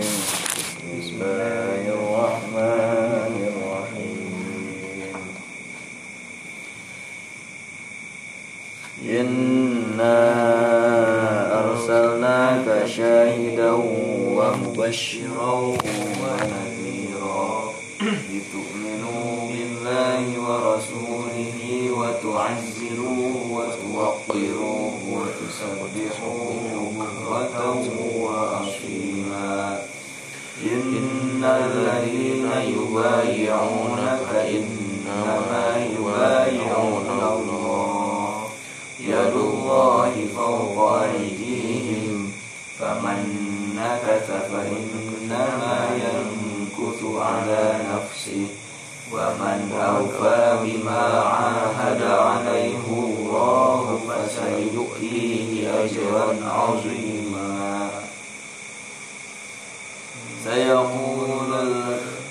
بسم الله الرحمن الرحيم. إنا أرسلناك شاهدا ومبشرا ونذيرا. لتؤمنوا بالله ورسوله وتعزروه وتوقروه وتسبحوه. إن الذين يبايعونك إنما يبايعون الله. يد الله فوق أيديهم فمن نكث فإنما ينكث على نفسه ومن أوفى بما عاهد عليه الله فسيؤتيه أجرا عظيما. سيقول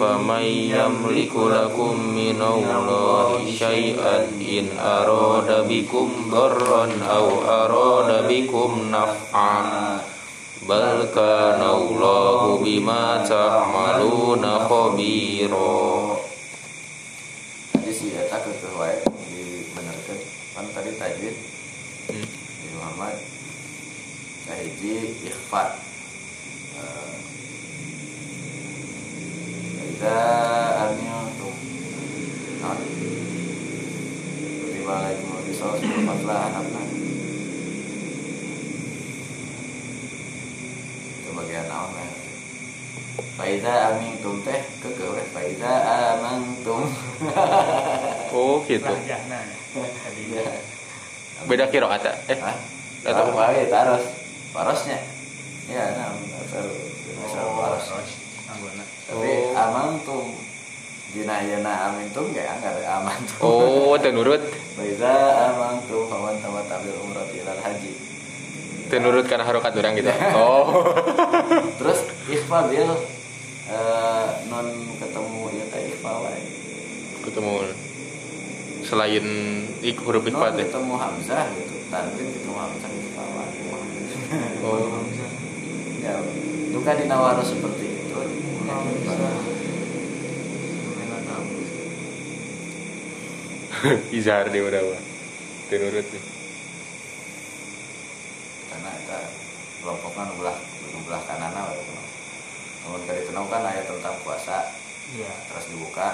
فمن يملك لكم من الله شيئا إن أراد بكم ضرا أو أراد بكم نفعا بل كان الله بما تعملون خبيرا Tadi si Eta ke wae dibenerkeun kan tadi tajwid di Muhammad sahiji ikhfa Eh, Iza amiltum Nah Kutiba alaikum al-qisas bil qatla anabna Itu bagian naon ya. Faiza amintum teh keke we Faiza amantum Oh gitu. Ya. Beda kiroat ya? Eh, Hah? Atau- Atau apa? taros. Parosnya. Ya nah asal asal Oh, paros anggona. Tapi Oh. amantum Jina jana amintum gak enggak ada amantum oh tenurut, Faiza amantum faman tamat tabil umrah ilal haji tenurut karena harokat orang gitu. Oh, Terus ikhfa bil eh, non ketemu ya teh ikhfa wae. ketemu selain ik huruf Non ikhfa teh. ketemu hamzah gitu. Tanwin ketemu hamzah ikhfa wae. Oh, Ya, itu kan di nawaro seperti. Ya, izhar udah wah. Tenurut nih. Karena kita kelompoknya belah belah kanan wae. Namun kali tenau kan ayat tentang puasa Iya. terus dibuka.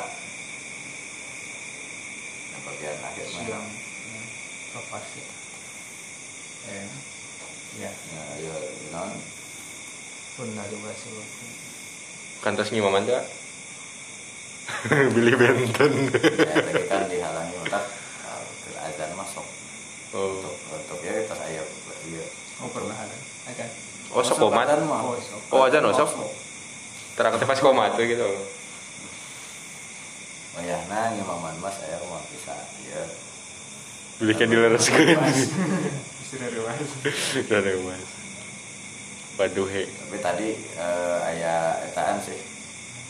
Yang bagian akhir mah. Siang. Lepas ya. Eh. Ya. Ya, ya, non. Benar juga sih. Kantas ngimaman tuh. Billy Benton. Ya, tadi kan dihalangi otak uh, ke azan masuk. Oh, untuk untuk ya pas ayat iya Oh pernah ada. Ada. oh sok komat. Oh. Oh, azan oh, sok. Terang pas komat tuh gitu. oh ya nah ngimaman mas saya mah bisa ya Billy kan dilereskeun. Sudah dewasa. Dari mas. Waduh he. tapi tadi eh, ayah etaan sih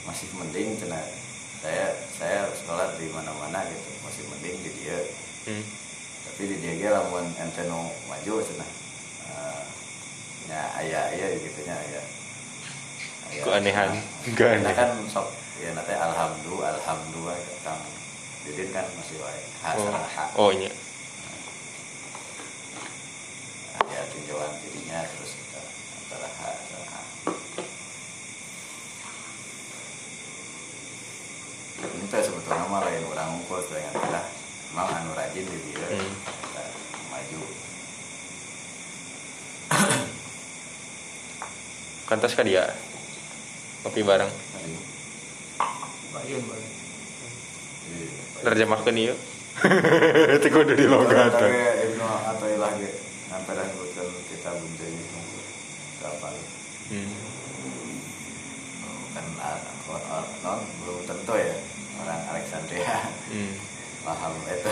masih mending cina saya saya sholat di mana mana gitu masih mending di dia Hmm. tapi di dia ge lamun ente nu maju cina Eh, ya ayah ayah gitu nya ayah Aya- Keanehan. Keanehan. kan sok ya nanti alhamdulillah alhamdulillah kang Didin kan masih wae Oh, oh iya. ada tinjauan dirinya terus kita antara ha dan ha teh sebetulnya mah lain orang ngumpul dengan kita emang anu rajin di dia Hmm. kita maju Kantas ka dia. Kopi bareng. Bayun di- Terjemahkan ieu. Itu kudu di logat. Athaillah ge ngampera nyebutkeun kita bunjani kapal Hmm. kan ah, non belum tentu ya orang Alexandria. Hmm. paham itu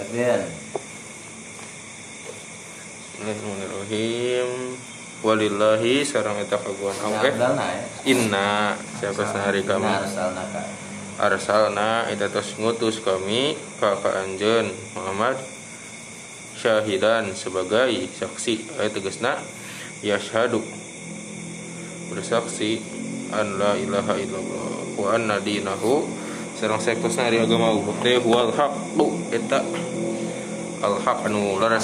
Adrian. Bismillahirrahmanirrahim. Walillahi sarang eta kaguan Oke Abdalna ya? Inna. Siapa hari kami Nah, asalna ka Arsalna. Eta tos ngutus kami Ka ka anjeun Muhammad. Syahidan sebagai saksi. Ayat tegasna. Yashhadu Bersaksi An la ilaha illallah Wa anna dinahu Sarang sektosna hari agama Allah Teh huwal haqu Eta Al haq anu ya.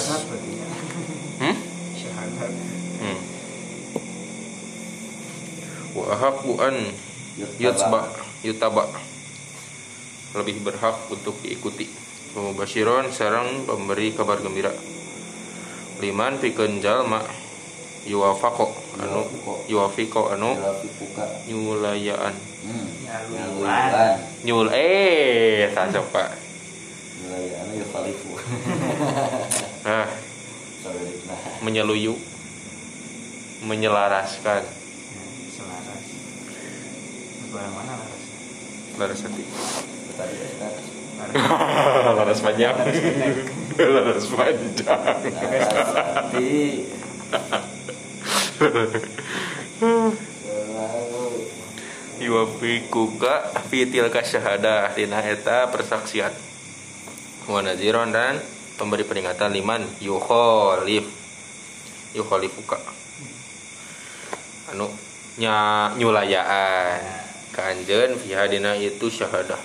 Hmm? Hmm. Wa ahaqqu an yutba yutaba lebih berhak untuk diikuti. Wa mubasyiron sareng pemberi kabar gembira. Liman pikeun jalma yuwafaqo anu yuwafiqo anu nyulayaan Hmm. Nyaluan nyul eh tak Pak. Nyaluan ya khalifu Nah, menyeluyu menyelaraskan Selaras. Barang mana larasnya? laras hati. Ya laras panjang. laras panjang. Narasati Selalu yuwafikuka fitil kasyahadah dina eta persaksian. Wa naziron dan pemberi peringatan liman yukholif yukholifuka anu nya nyulayaan. Kanjen fiha dina itu syahadah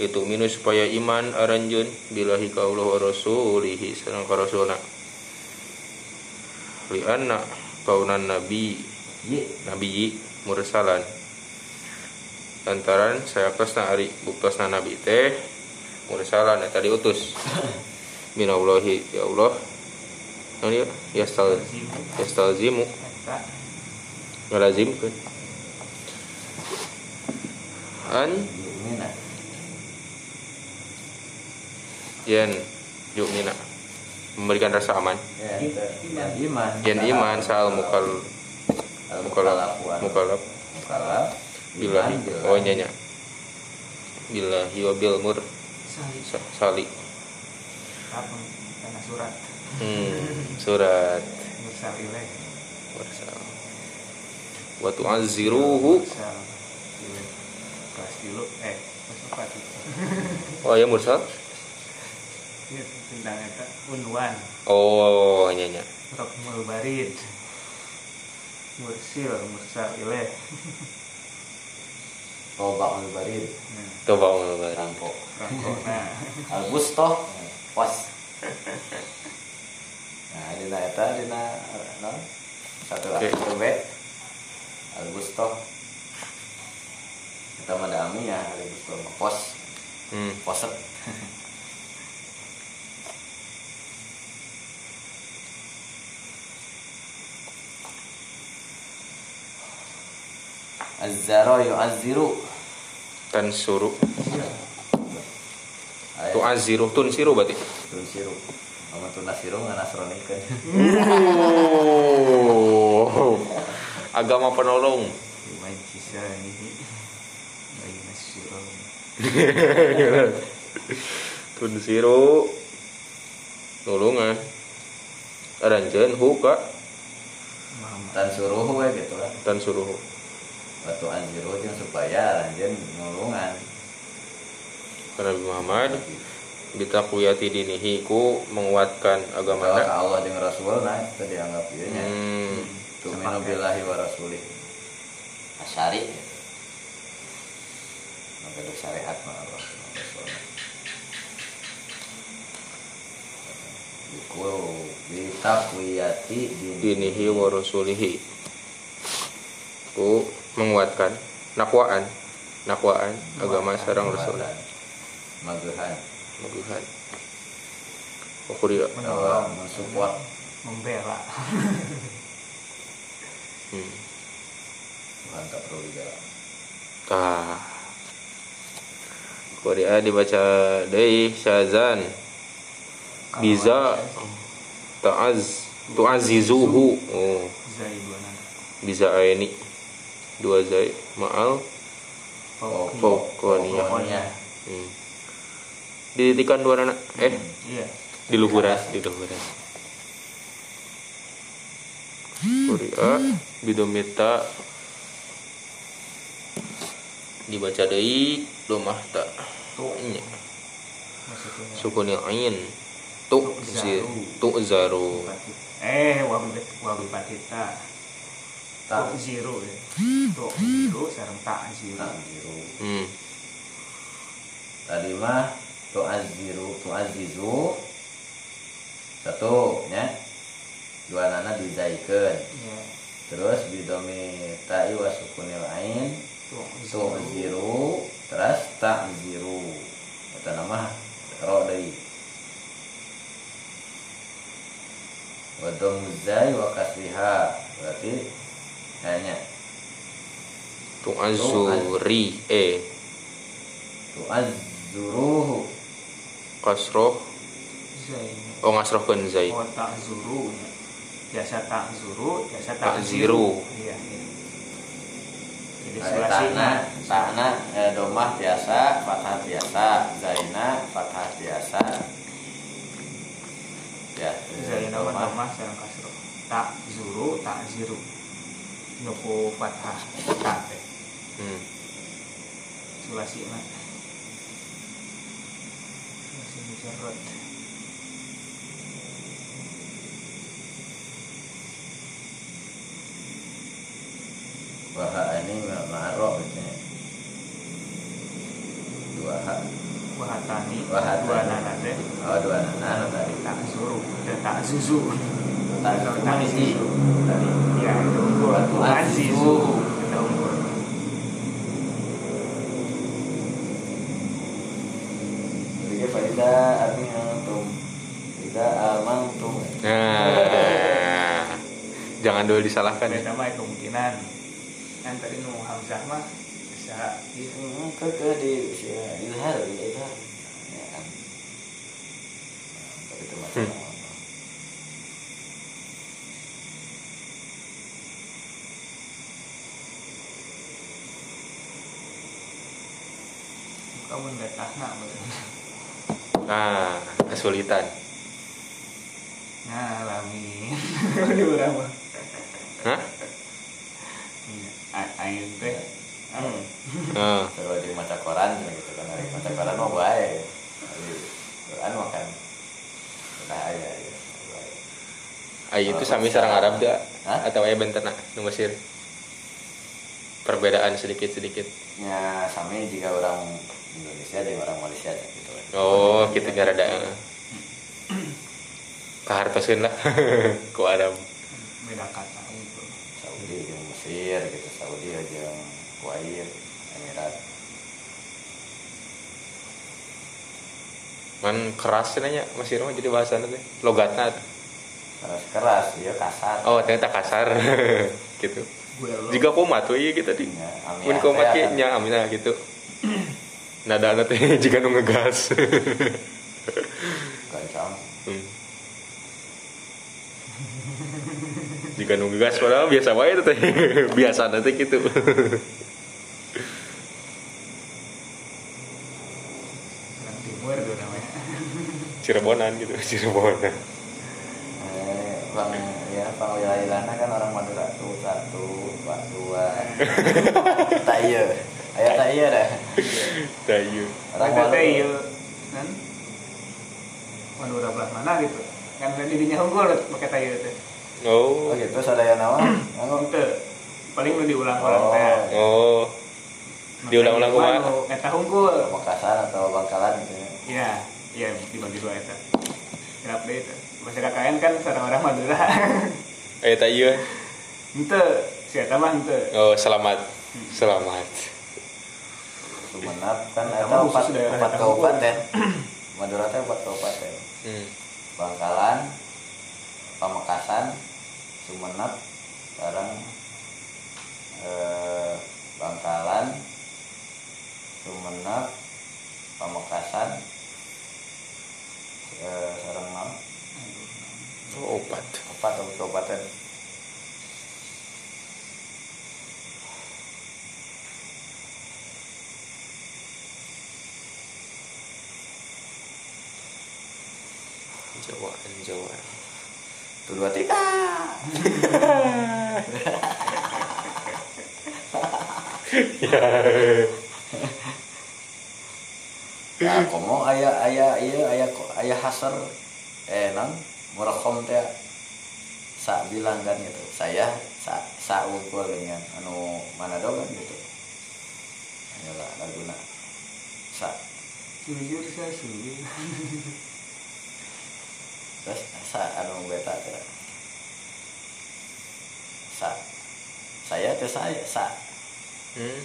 itu minus supaya iman aranjeun. Bilahi ka Allah wa rasulihi. Sareng rasulna. Li anna kaunan nabi nabi mursalan. Lantaran saya kesna ari buktasna nabi teh mursalan eta diutus. Minallahi ya Allah. Naon ya? Yastal yastalzimu. Eta. ngalazimkeun. An? Yen yu'mina memberikan rasa aman. Ya Iman. Yen iman sal mukal Mukalaf billahi Iman, oh nyanya billahi wa bil mur. Sali. Apa? Surat. hmm, surat. Mursal ilaih. mursal wa tu'azziruhu. Mursal ilaih. Kelas dulu. Eh, oh ya mursal tentang eta unwan. oh nyanya Rokmul barid. Mursil, mursal ilaih. Toba Al-Barid Nah, coba ngomong Rangko rokok. Nah, Al-Bustoh Pas Nah dina eta dina non Satu Oke. satu B Al-Bustoh Kita mah dami ya Al-Bustoh mah Pos hmm. Poset Az-zaro yu'azziru. Tan suruh Ayo, tu'azziruh tun siru berarti? Tun siru. Mama tun nasiru nganasroni kan? Oh. Agama penolong. Tun siru. Nulungan aranjeun hu ka Muhammad. Tan suruh we gitu lah tan suruh Batu anjiru jeung supaya ranjen nulungan karena Nabi Muhammad bitakwiyati dinihi ku menguatkan agama Allah jeung Rasul nah itu dianggap ieu nya hmm. Tuminu billahi wa rasulih. Asyari. Maka ada syariat mah Allah. Iku bitakwiyati dini dinihi wa rasulihi. Ku menguatkan nakwaan nakwaan agama sarang rasul. Magehan Maguhan Wakuriya Bahwa mensupport. Membela. hmm. Tuhan tak perlu digalang Tah Korea dibaca deui syazan. Biza. ta'az tu'azizuhu. Oh. Bisa ini dua zai ma'al Pokoknya hmm. ditikan dua anak eh? Iya. Di luhuran di luhuran Kuria bidomita. Dibaca deui domah tak. Tuh nya. Maksudnya? Sukunil ain. Tu zi tu zaru. eh wabi wabi patita Tak. zero ya tuh zero sareng tak zero. Tak biru hmm. Tadi mah tu aziru tu azizu satu ya. Dua nana dizaikeun ya. Terus bidomi ta'i wa sukunil ain. Tu ziru terus tak ziru eta nama ro deui wa domuzai wa kasriha berarti tu azuri eh tu azzuruhu kasroh oh ngasrohkeun zai oh tak zuru ya. biasa tak zuru biasa tak, Tak ziru. iya iya. jadi Takna, takna eh, domah biasa, fathah biasa, zaina, fathah biasa. Ya, eh, zain apa domah. domah sareng kasro tak zuru tak ziru nyoko fathah tak teh hmm. sulasi mah sulasi mujarrad Waha ini ma'arok gitu ya. Dua hak. wahatani Wahatani. dua nana teh Oh, dua nana tadi. tak dan tak zuzu Ya itu unggul Batu azizu azizu. kita unggul Jadi faida arti antum. Faida amantum. nah jangan dulu disalahkan ya kemungkinan kan tadi nu hamzah mah bisa Hmm, ke ke di ya, ilhar, ilhar. Ya kan. Tapi itu masalah. Bener. nah kesulitan nah lami di urang mah hah Iya, A- ain teh Hmm. Nah, Kalau di maca koran cuma gitu kan dari maca koran mah baik. Di Quran mah kan nah ya ya. ai itu sami sarang Arab Hah? atau aya bentena nu Mesir perbedaan sedikit sedikit Ya sami jika orang Indonesia dengan orang Malaysia gitu kan. oh gitu nya rada kahartoseun lah ku Arab. Beda kata gitu Saudi jeung Mesir gitu, Saudi jeung Kuwait, Emirat. man keras nanya. Mesir mah jadi bahasa teh logatna teh. Keras keras, ya kasar. oh ternyata kasar. Gitu. Jika komat tuh iya kita di. Ya, mun amina gitu nada teh jika nu ngegas gancang. Hmm. jika nu ngegas padahal biasa wae teh biasa nanti gitu Cirebonan gitu Cirebonan Eh, bang ya bang wilayahna kan orang Madura tuh satu, dua, dua. tak iya, ayah tak iya. Dah. Ada teh Madura. iya kan? Madura belah mana gitu? Kan tadi dinya unggul pakai tayo teh Oh. Oh gitu, sadaya nawa. Oh, itu paling lu diulang-ulang Oh. teh oh. Diulang-ulang kumaha? eta unggul Makassar atau Bangkalan gitu ya. iya iya dibagi dua eta kenapa deh itu bahasa KKN kan sarang orang Madura eh tak iya. Ente si eta mah ente oh selamat. Selamat Sumenep kan ada empat, empat kabupaten. Madura teh empat kabupaten. hmm. Bangkalan, Pamekasan, Sumenep, sekarang eh, Bangkalan, Sumenep, Pamekasan, eh, sekarang enam, oh opat empat kabupaten. Jawaan jawaan. Dua tiga. Nah, komo ayah ayah iya ayah ayah hasar eh nang murakom teh sa bilang kan gitu. Saya sa sa ukur dengan anu mana dong kan gitu. Hanyalah laguna. Sa jujur saya sulit terus sa anu beta teh sa saya teh saya sa Hmm.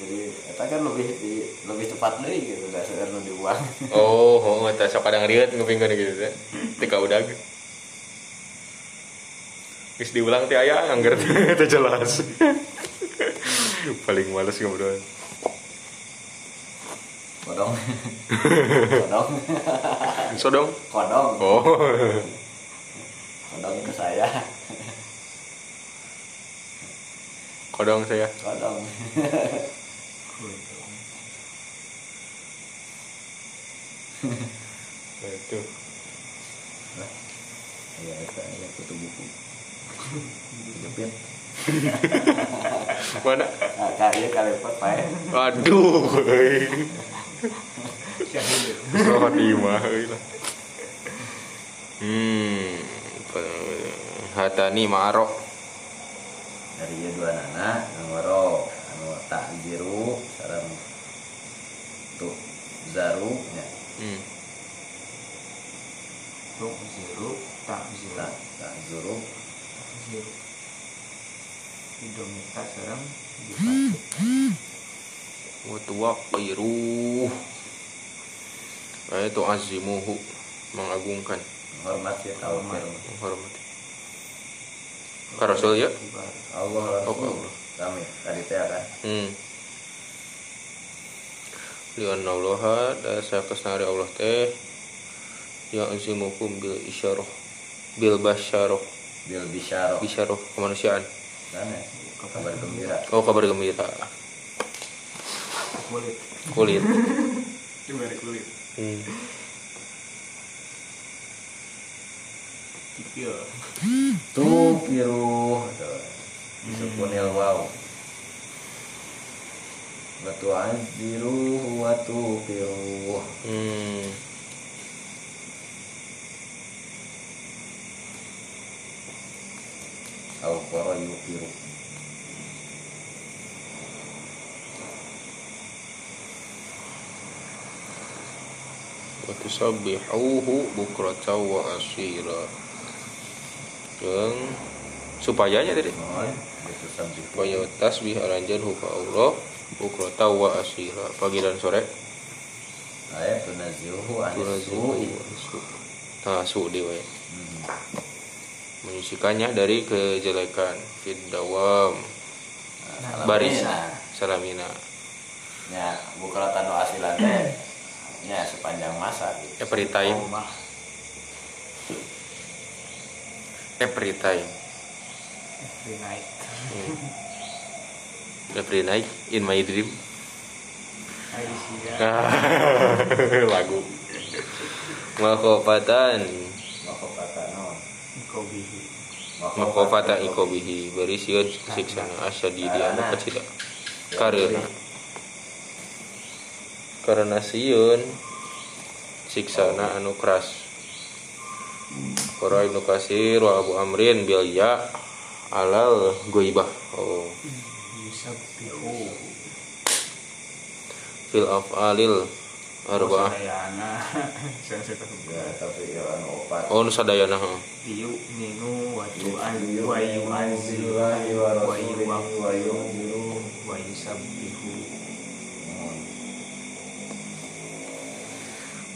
jadi eta kan lebih di, lebih tepat deh gitu gak sekedar nu diuang Oh, oh, eta sok kadang riet ngepingkeun gitu teh. Tika udag. Geus diulang teh aya angger teh jelas. Paling males ngobrol. Kodong kodong Sodong. kodong Oh. kodong ke saya Kodong saya. kodong Itu. ya itu ya kutu buku jepit Mana? nah kak iya kali empat pae Aduh. Timah euy lah. Hmm. Hatani ma'aro. dari iya dua nana ngoro anu tak jiru sarang tuh zaru ya Hmm. Tuk zero tak zero tak tak zuru zero Indomita sekarang wa tuwaqiruh itu azimuhu mengagungkan. Hormat ya menghormati. Ka rasul ya? Allah Oh, Rasul Allah. kami tadi teh kan hmm. Lian Allah dasa kesnari Allah teh. Ya azimukum bil isyarah. Bil basyarah bil bisyaro isyarah kemanusiaan. Mana kabar gembira. Oh kabar gembira kulit. Kulit. Gimana kulit. Hmm. Kikil. Tuh piru sukunil wow. Batu aziru wa tu piru hmm. au koro wa tusabbihuhu bukrata wa asira. Yang supayanya tadi? Supaya tasbih aranjan hu ka Allah bukrata wa asira. Pagi dan sore? Ayat tunazihu tunazihu anisu nah su dewa Hmm. menyucikannya dari kejelekan. Fid dawam. Nah, baris. Salamina. Ya, bukratan nu asilan teh ya sepanjang masa gitu. every time Omah every time Every night. Every night in my dream. Lagu. Makofatan Makofata non. Engkau bihi makofata ikobihi. Berisian siksana asyadi di anu kecil karena karena siun siksana anu keras Kora Ibnu Kasir wa Abu Amrin bil ya alal goibah oh fil af'alil arba'ah Ya, ya anu oh nu sadayana heuh. Iyu minu wa tu'an wa Billahi wa rasulihi wa yunziru. wa yusabbihu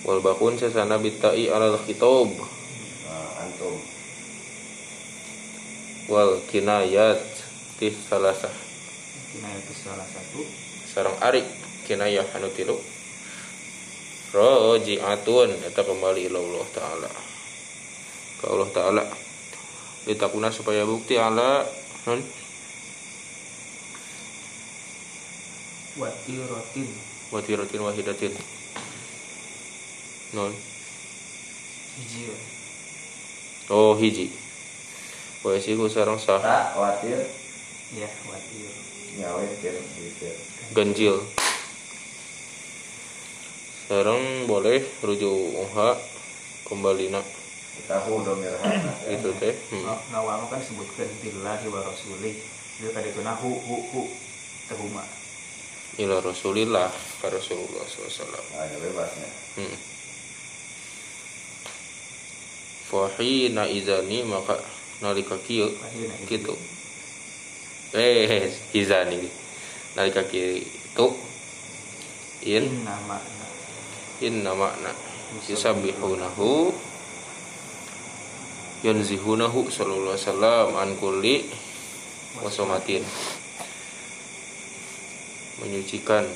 wal bakun sesana bitai alal khitab Nah, antum. Wal kinayat ti salasah Kinayat itu salah satu. sarang ari kinayah anu tilu. Raji'atun eta kembali ila Allah taala. Ke Allah taala. Litakuna supaya bukti ala non Watiratin watiratin wahidatin non hiji we. oh hiji. Yasihu sareng sah. Tak khawatir. Ya khawatir. Ya witir ganjil. Sareng boleh rujuha kembali nak. Tahu domir hana itu teh hmm. Nga- ngawama kan disebutkan billahi wa rasulih dia tadi itu hu hu hu tehuma ila rasulillah ka rasulullah SAW ada bebasnya hmm. Fahina izani maka nalika kieu gitu. Eh izani nalika kieu itu in inna makna yusabbihunahu yanzihunahu sallallahu alaihi wasallam an kulli wasomatin. Menyucikan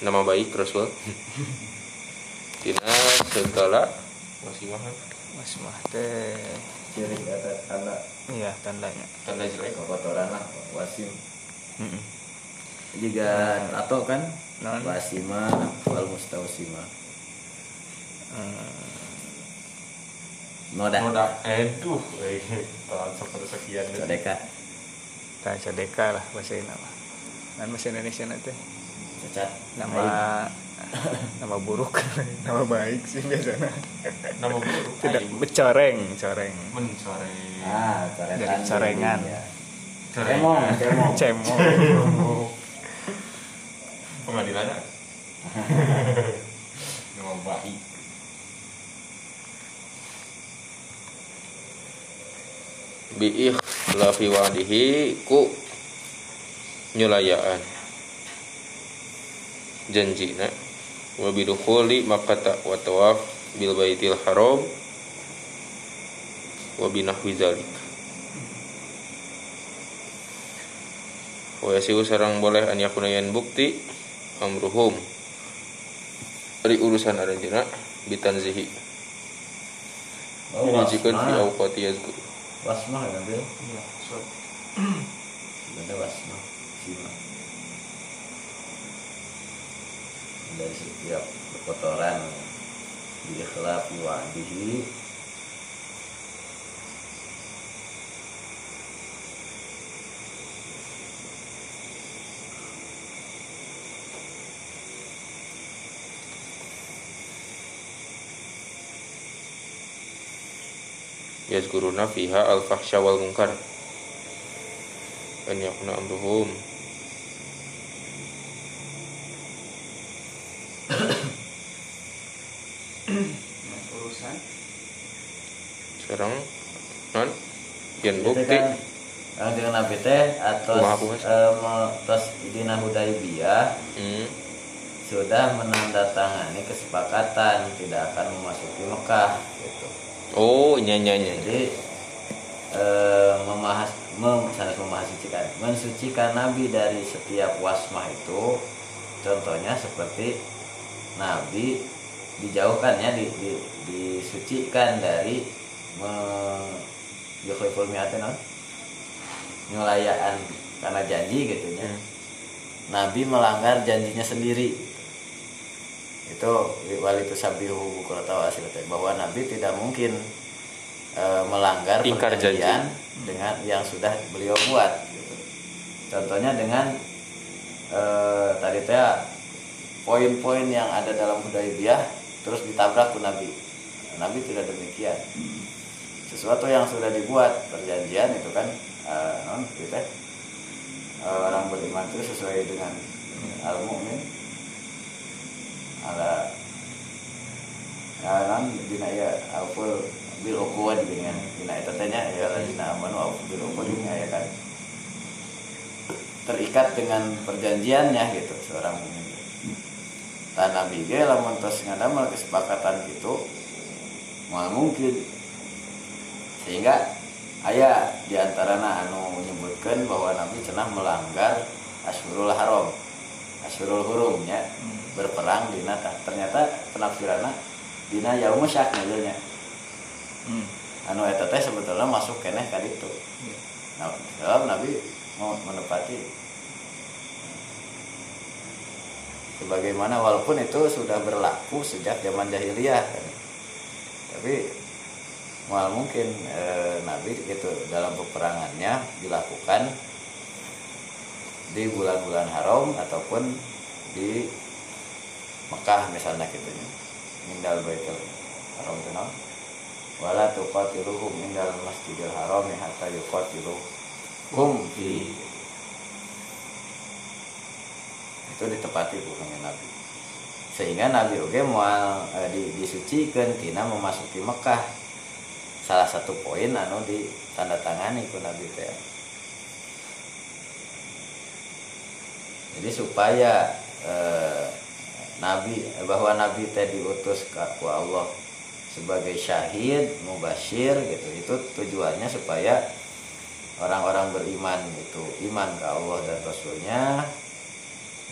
nama baik Rasul. Tina segala masih mahal mas mah teh. Ciri kata tanda. Iya tandanya. Tanda jelek kotoran lah wasim. Heeh. juga atau kan? Non. wasima wal mustawsima noda. Noda. Aduh eh seperti sekian Sodeka tak sedekah lah bahasa ini mah kan bahasa Indonesia nanti. Cacat. Nama nama buruk. Nama baik sih biasanya. Nama buruk? Tidak becoreng coreng. Mencari ah coretan Dari corengan. ya. cemong cemong. Cemong. Pengadilan nama baik. Biih lafi wadihi ku nyulayaan. Janjina wa bidukhuli makkata wa tawaf bil baitil haram wa binahwi zalik. Wa yasiu sarang boleh an yakuna yan bukti amruhum. Dari urusan aranjeuna bitanzihi. Oh, dirujikan fi awqati yazkur wasma ya bil? Iya so dari setiap kotoran di ikhlafi wa'dihi. Yazkuruna fiha al fahsya wal munkar. An yakuna amruhum nah, urusan sekarang non Itu bukti kan yang dengan nabi teh atau tos dina Hudaybiyah hmm. sudah menandatangani kesepakatan tidak akan memasuki Mekah gitu. oh nya nya nya Jadi eh, memahas mem, mensucikan Nabi dari setiap wasmah itu contohnya seperti Nabi dijauhkannya di, di, disucikan dari me, yukhliful mi'atin, non? nyulayaan karena janji gitu ya. Hmm. Nabi melanggar janjinya sendiri itu wali itu sabihu hasil bahwa Nabi tidak mungkin e, melanggar Ingkar janji. perjanjian dengan yang sudah beliau buat gitu. contohnya dengan e, tadi teh poin-poin yang ada dalam Hudaybiyah terus ditabrak ke Nabi Nabi tidak demikian sesuatu yang sudah dibuat perjanjian itu kan eh, non gitu eh, orang beriman itu sesuai dengan al mukmin ada ya non dina ya auful bil dengan dina eta teh nya ya dina amanu auful bil ukuwah ya kan. Terikat dengan perjanjiannya gitu seorang mukmin dan nabi ge lamun tos ngadamel kesepakatan gitu mal mungkin sehingga ayah diantarana anu menyebutkan bahwa Nabi cenah melanggar Ashurul Haram Ashurul Hurumnya berperang dina tah. ternyata penafsiranna dina yaum syak nya hmm. anu eta teh sebetulnya masuk keneh ka ditu Iya. nah Nabi mau menepati sebagaimana walaupun itu sudah berlaku sejak zaman jahiliyah kan. tapi mal mungkin e, Nabi itu dalam peperangannya dilakukan di bulan-bulan haram ataupun di Mekah misalnya gitu ya. Mindal baitul haram itu wala tuqatiluhum indal masjidil haram hatta yuqatiluhum fi. Itu ditepati bukannya Nabi. Sehingga Nabi oge mau e, di, disucikan tina memasuki Mekah salah satu poin anu di tanda tangani ku Nabi teh jadi supaya eh, Nabi bahwa Nabi teh diutus ke Allah sebagai syahid, mubashir gitu. Itu tujuannya supaya orang-orang beriman itu iman ke Allah dan Rasulnya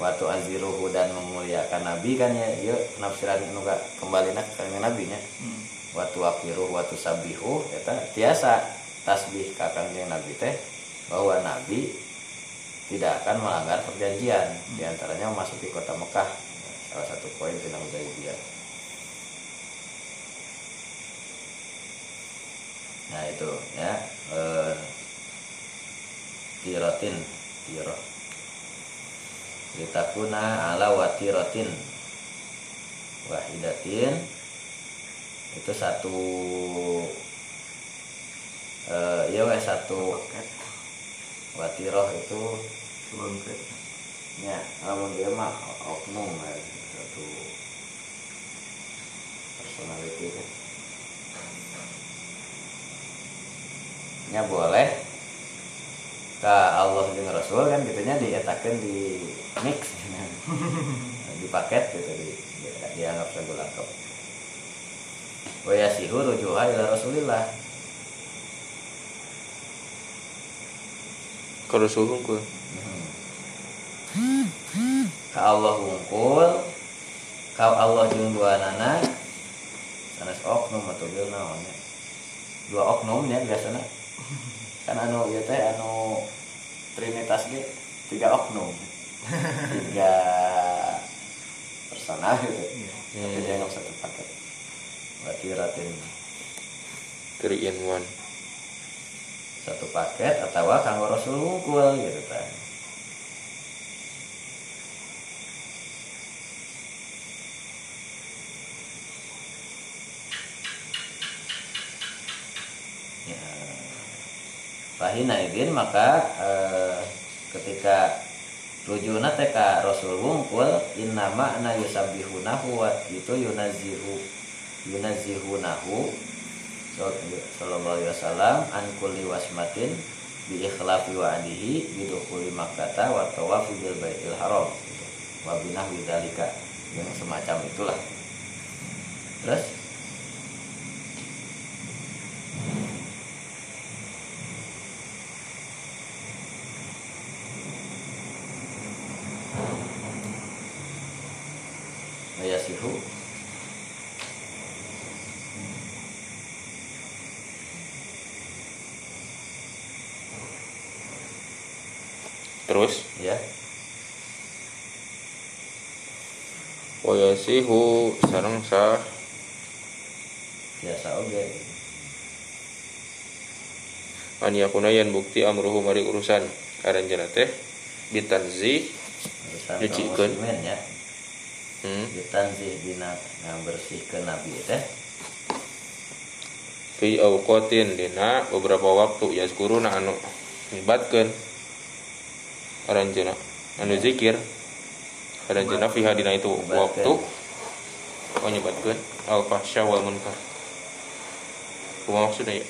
waktu aziruhu dan memuliakan Nabi kan ya ya nafsiran nuga kembali nak ke Nabi nya hmm. Waktu wakiruh waktu sabihu kita tiasa tasbih kakang yang Nabi teh bahwa Nabi tidak akan melanggar perjanjian. Di antaranya memasuki kota Mekah. Salah satu poin tentang Hudaybiyah nah itu ya. Eh, tirotin tiro litakuna ala watirotin wahidatin itu satu eh, ya wes satu watiroh itu ya namun dia mah oknum ya satu personality kan nya boleh. Ke Allah dan Rasul kan gitunya dietakan di mix. Di paket gitu di, dianggap regulator wa yasihu rujuha ila Rasulillah. Ke Rasul hungkul ke Allah hungkul kau Allah jeung dua nana sanes oknum atau naonnya dua oknum ya biasanya kan anu ya teh anu trinitas ge tiga oknum. Tiga personal gitu yeah. tapi dia nggak satu paket berarti ratin three in one. satu paket atau kanggo rasul ngukul gitu kan. Fahina idin maka e, ketika rujuna teka Rasul wungkul innama na yusabihunahu wa itu yunazihu yunazihunahu sallallahu alaihi wasallam an kulli wasmatin bi ikhlafi wa adihi bi dukhuli makkata wa tawafi bil baitil haram. Wa binahwi yang semacam itulah. Terus yasihu terus ya wayasihu sarang sah biasa okay. an yakuna yan bukti amruhu mari urusan. Aranjana teh bitanzih nyucikeun ya. Hmm. ditanzih dina ke nabi teh. Fi awqatin dina beberapa waktu ya na anu nyebatkeun aranjeuna anu zikir. Aranjeuna fi hadina itu waktu oh nyebatkeun al fahsya wal munkar. Maksudnya ya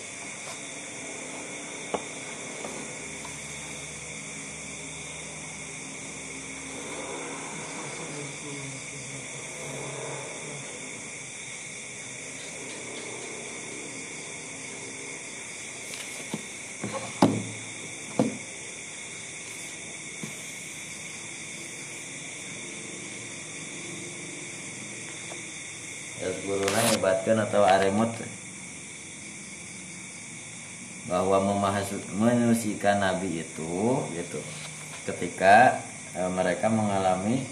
disebutkan atau aremut bahwa menyucikan nabi itu gitu ketika e, mereka mengalami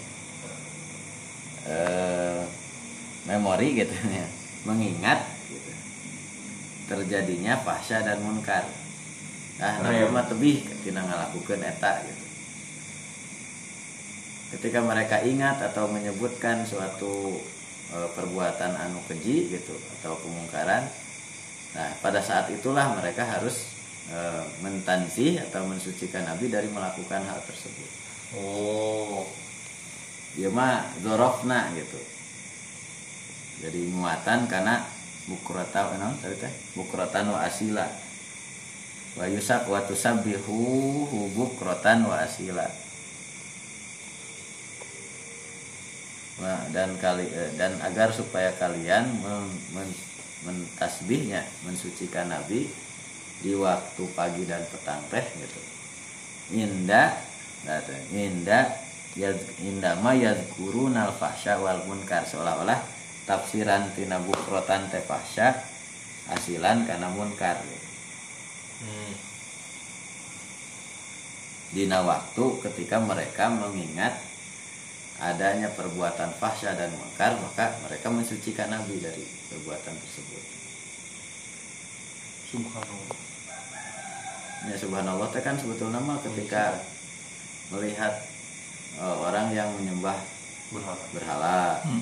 e, memori gitu ya mengingat gitu terjadinya fahsya dan munkar nah Nah, nah, iya. mah tebih tina ngalakukeun eta gitu ketika mereka ingat atau menyebutkan suatu e, perbuatan anu keji gitu atau kemungkaran nah pada saat itulah mereka harus e, mentanzih atau mensucikan nabi dari melakukan hal tersebut. Oh. Ya mah dorofna gitu. Jadi muatan karena bukrata no, tadi teh? Bukratan wa asila. Wa yusak wa tusabbihu hu bukratan wa asila. Wah, dan kali eh, dan agar supaya kalian men- men- mentasbihnya mensucikan nabi di waktu pagi dan petang teh gitu. Inda nah, teh, inda yaz indama yazkuruna al fahsya wal munkar. Seolah-olah tafsiran tina bukrotan teh fahsya asilan kana munkar hmm. dina waktu ketika mereka mengingat adanya perbuatan fahsya dan munkar maka mereka mensucikan nabi dari perbuatan tersebut. Subhanallah ya subhanallah teh kan sebetulnya mah ketika melihat eh, orang yang menyembah berhala. berhala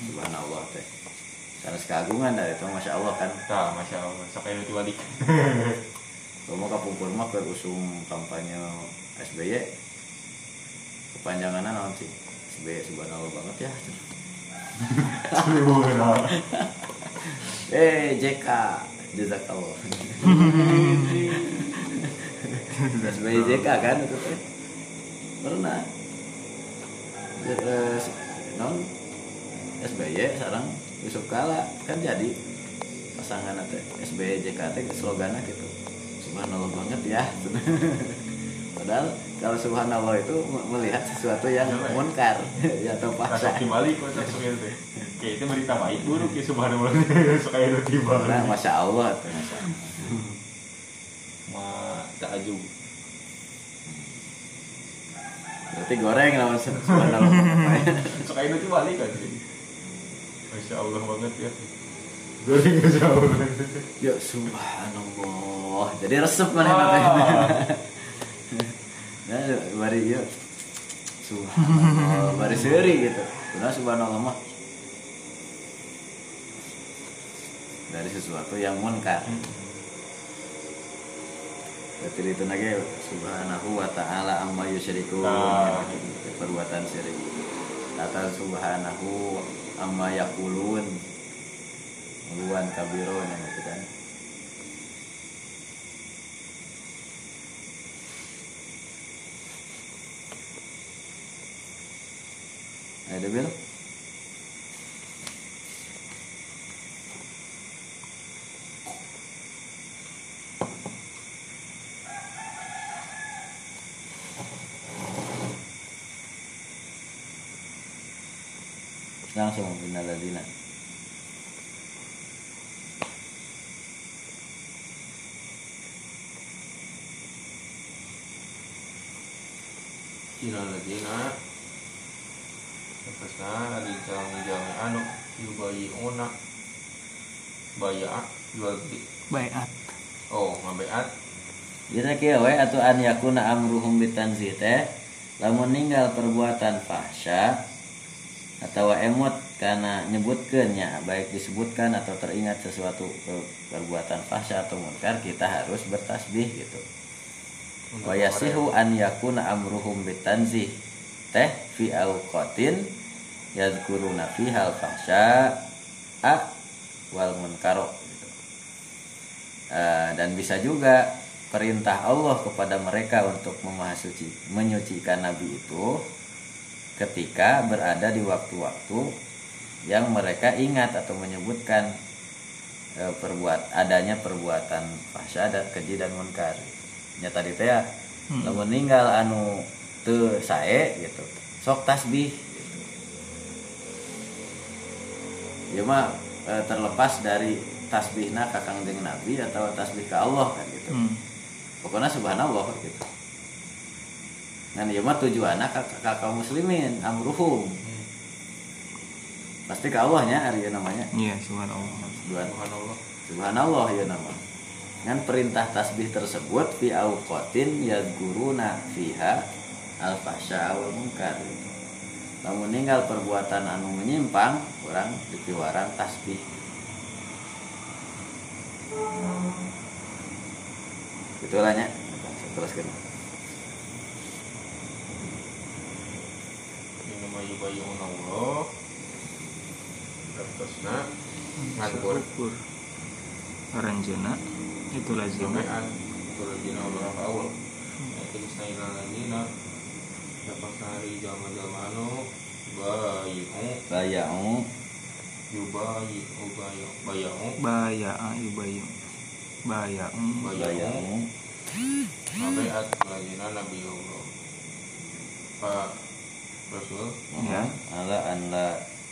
subhanallah teh. Karena keagungan dari itu masya allah kan. Nah masya allah. Sampai itu balik? Kamu kapungkur mah ke usung kampanye SBY kepanjangannya naon sih? SBY subhanallah banget ya. Eh JK jazakallah SBY JK kan itu teh pernah non SBY sarang Yusuf Kala kan jadi pasangan teh SBY JKT slogannya gitu. Subhanallah banget ya. Padahal kalau subhanallah itu me- melihat sesuatu yang Pak. munkar ya atau paksa kembali kok itu kayak itu berita baik buruk ya subhanallah. Suka itu tiba nah masya Allah masya Allah. Ma takjub. Berarti goreng lawan subhanallah. Suka itu balik kan masya allah banget ya. Goreng masya allah. Ya subhanallah. Jadi resep mana Ah. teh nah bari ya. Subhanallah. Bari seuri gitu. Benar subhanallah mah dari sesuatu yang munkar Berarti itu lagi subhanahu wa ta'ala amma yusyrikun Nah. perbuatan syirik. Kata subhanahu amma yaqulun Uluan kabirun yang itu kan. Ada bil? Langsung binaladina. Terus nah lagi jangan anu Yubayi una Baya Jual beli Bayat. Oh ngabeat Dina kieu we atuh an yakuna amruhum bitanzih teh lamun ninggal perbuatan fahsya atau emot karena nyebutkeun nya baik disebutkan atau teringat sesuatu per- perbuatan fahsya atau munkar kita harus bertasbih gitu. Wa yasihu an yakuna amruhum bitanzih teh fi awqatin yadhkuruna fiha al-fahsya a wal munkaro gitu. Eh, dan bisa juga perintah Allah kepada mereka untuk memahasuci menyucikan nabi itu ketika berada di waktu-waktu yang mereka ingat atau menyebutkan eh, perbuat adanya perbuatan fahsya dan keji dan munkar nyata tadi teh ya lamun ninggal anu teu sae gitu sok tasbih gitu. ya mah eh, terlepas dari tasbihna ka kangjeng nabi atau tasbih ke Allah kan gitu Hmm. pokoknya subhanallah gitu dan ieu mah tujuanna ka, ka kaum muslimin amruhum. Pasti ke Allahnya ari ieu namanya. Iya, subhanallah. Tujuan Subhanallah. Subhanallah ieu nama. Dengan perintah tasbih tersebut fi auqatin yadguruna fiha al fahsya wal munkar. Namun meninggal perbuatan anu menyimpang orang dipiwaran tasbih. Itulah nya teruskan yubayun Allah. Terusna. Ngatur Ukur. Aranjena itu lazimnya. Sampean Turajina Allah awal. Itu disnaina lazina Dapat sehari jama-jama anu Bayi'u bayau. Yubayi Ubayi Bayi'u Baya ibayu. Baya. bayau. Sampai at lazina Nabi Allah. Pak Rasul Ya. ala anla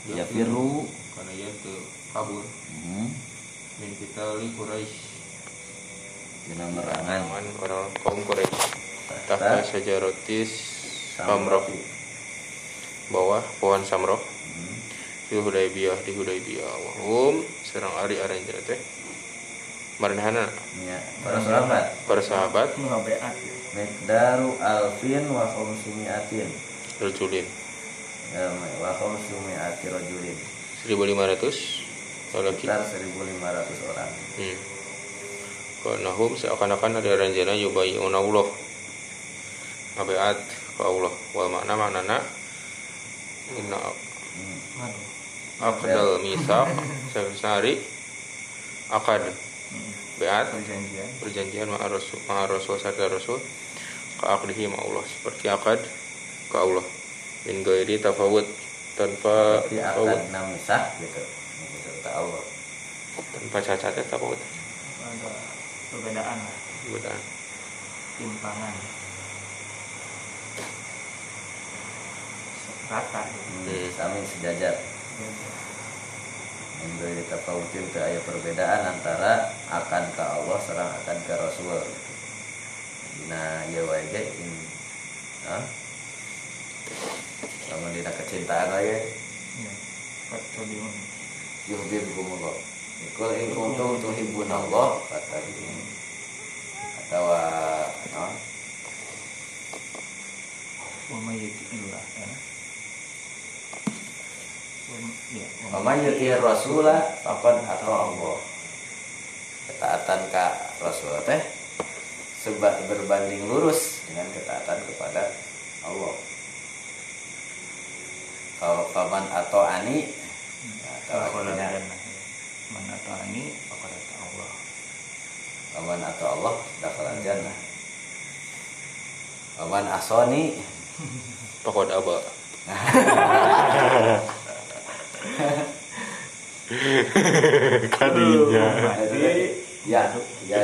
yafiru. Karena ia ke kabur. Hmm, Min kita li Quraisy dina merangan orang kaum Quraisy Tahta sajarotis Samroh. Bawah pohon Samroh. Di Hudaybiyah di Hudaybiyah. Wahum. Serang ari aranjana teh maranehana ya para sahabat. Para sahabat. Nggak beat ya. Mikdaru alfin wa khamsumiatin rajulin Ya, wa khamsumiati rajulin 1500 lagi sekitar 1500 orang. Hmm. Karnahum seakan-akan ada aranjana yubayi'una Allah. Abeat ke Allah. Wal makna maknana Inna Hmm, Waduh. akdal misak Sehari Akad Beat Perjanjian. perjanjian ma rasul ma rasul sabda rasul. Ka akdihi ma Allah. Seperti akad ke Allah min gairi tafawud tanpa tafawud akad namisah gitu gitu tak Allah tanpa cacat ya tafawud Ada perbedaan lah. Bedaan. Timpangan. Rata. hmm, Hmm. sami sejajar Menggaya tafawutin ke ayat perbedaan antara akan ke Allah serang akan ke Rasul Dina ya wae ge in Sama dina kecintaan lagi Ya. Yuhibbukumullah Kul in kuntum tuhibbunallah fattabi'un atau no? Wa may yuti'illah. ya. Wa- Ya. Wa may yuti'ir rasulah faqad ata Allah. Ketaatan ka Rasul teh sebab berbanding lurus dengan ketaatan kepada Allah. Paman atau ani atau. Man ata'ani faqad ata Allah. paman atau Allah dakhala jannah. Paman asoni Pakod aba Kadinya. Jadi ya ya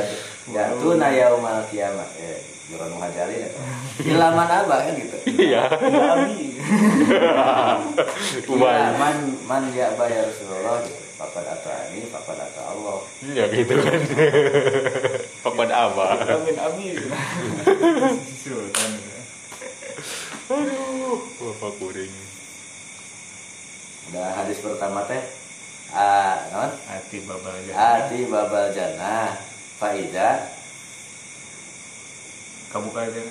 ya tuh na yaumal kiamat. Ya Juran Muhajali ya. Ilaman apa kan gitu. Iya. Abi. Iya, man man ya bayar Rasulullah gitu. Papan atau ini, papan atau Allah. Ya gitu kan. Pakod aba Amin abi. Sultan. aduh bapak kuring. Udah hadis pertama teh ah, non? Hati babal aja. Ati babal jannah Faida Kabuka aja.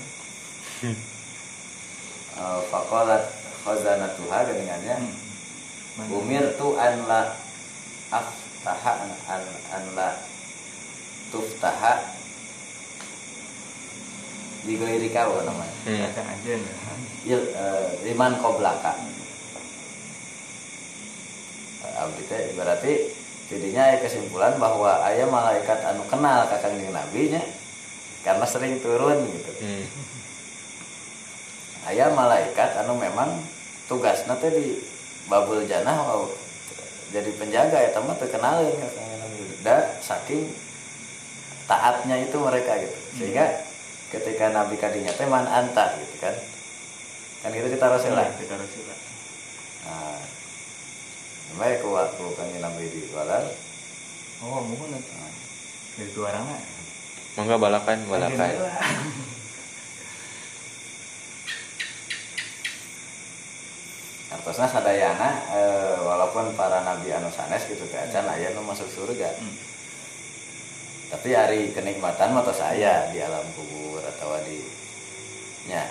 uh, Fakolat khazanatuha Geningannya Hmm. Umir tu an la aftaha an, an, an la tuftaha di gairi kau namanya hmm. Aja. il eh, liman koblaka abdi teh berarti jadinya aya kesimpulan bahwa ayah malaikat anu kenal kakang jeung nabi nya karena sering turun gitu. Hmm. ayah malaikat anu memang tugasnya teh di babul janah wow, jadi penjaga ya teman terkenalin kakang nabi dan saking taatnya itu mereka gitu. Sehingga ketika nabi kadinya teh man anta gitu kan. Kan gitu kita rasul lah Kita Rasulullah. Nah, Baik waktu kangen nabi di Balar. Oh, mohon atuh. Dari dua orang mah. mangga balakan balakan Artosna sadayana eh, walaupun para nabi anu sanes gitu teh acan aya nu masuk surga. Hmm. tapi hari kenikmatan mata saya di alam kubur atau di nya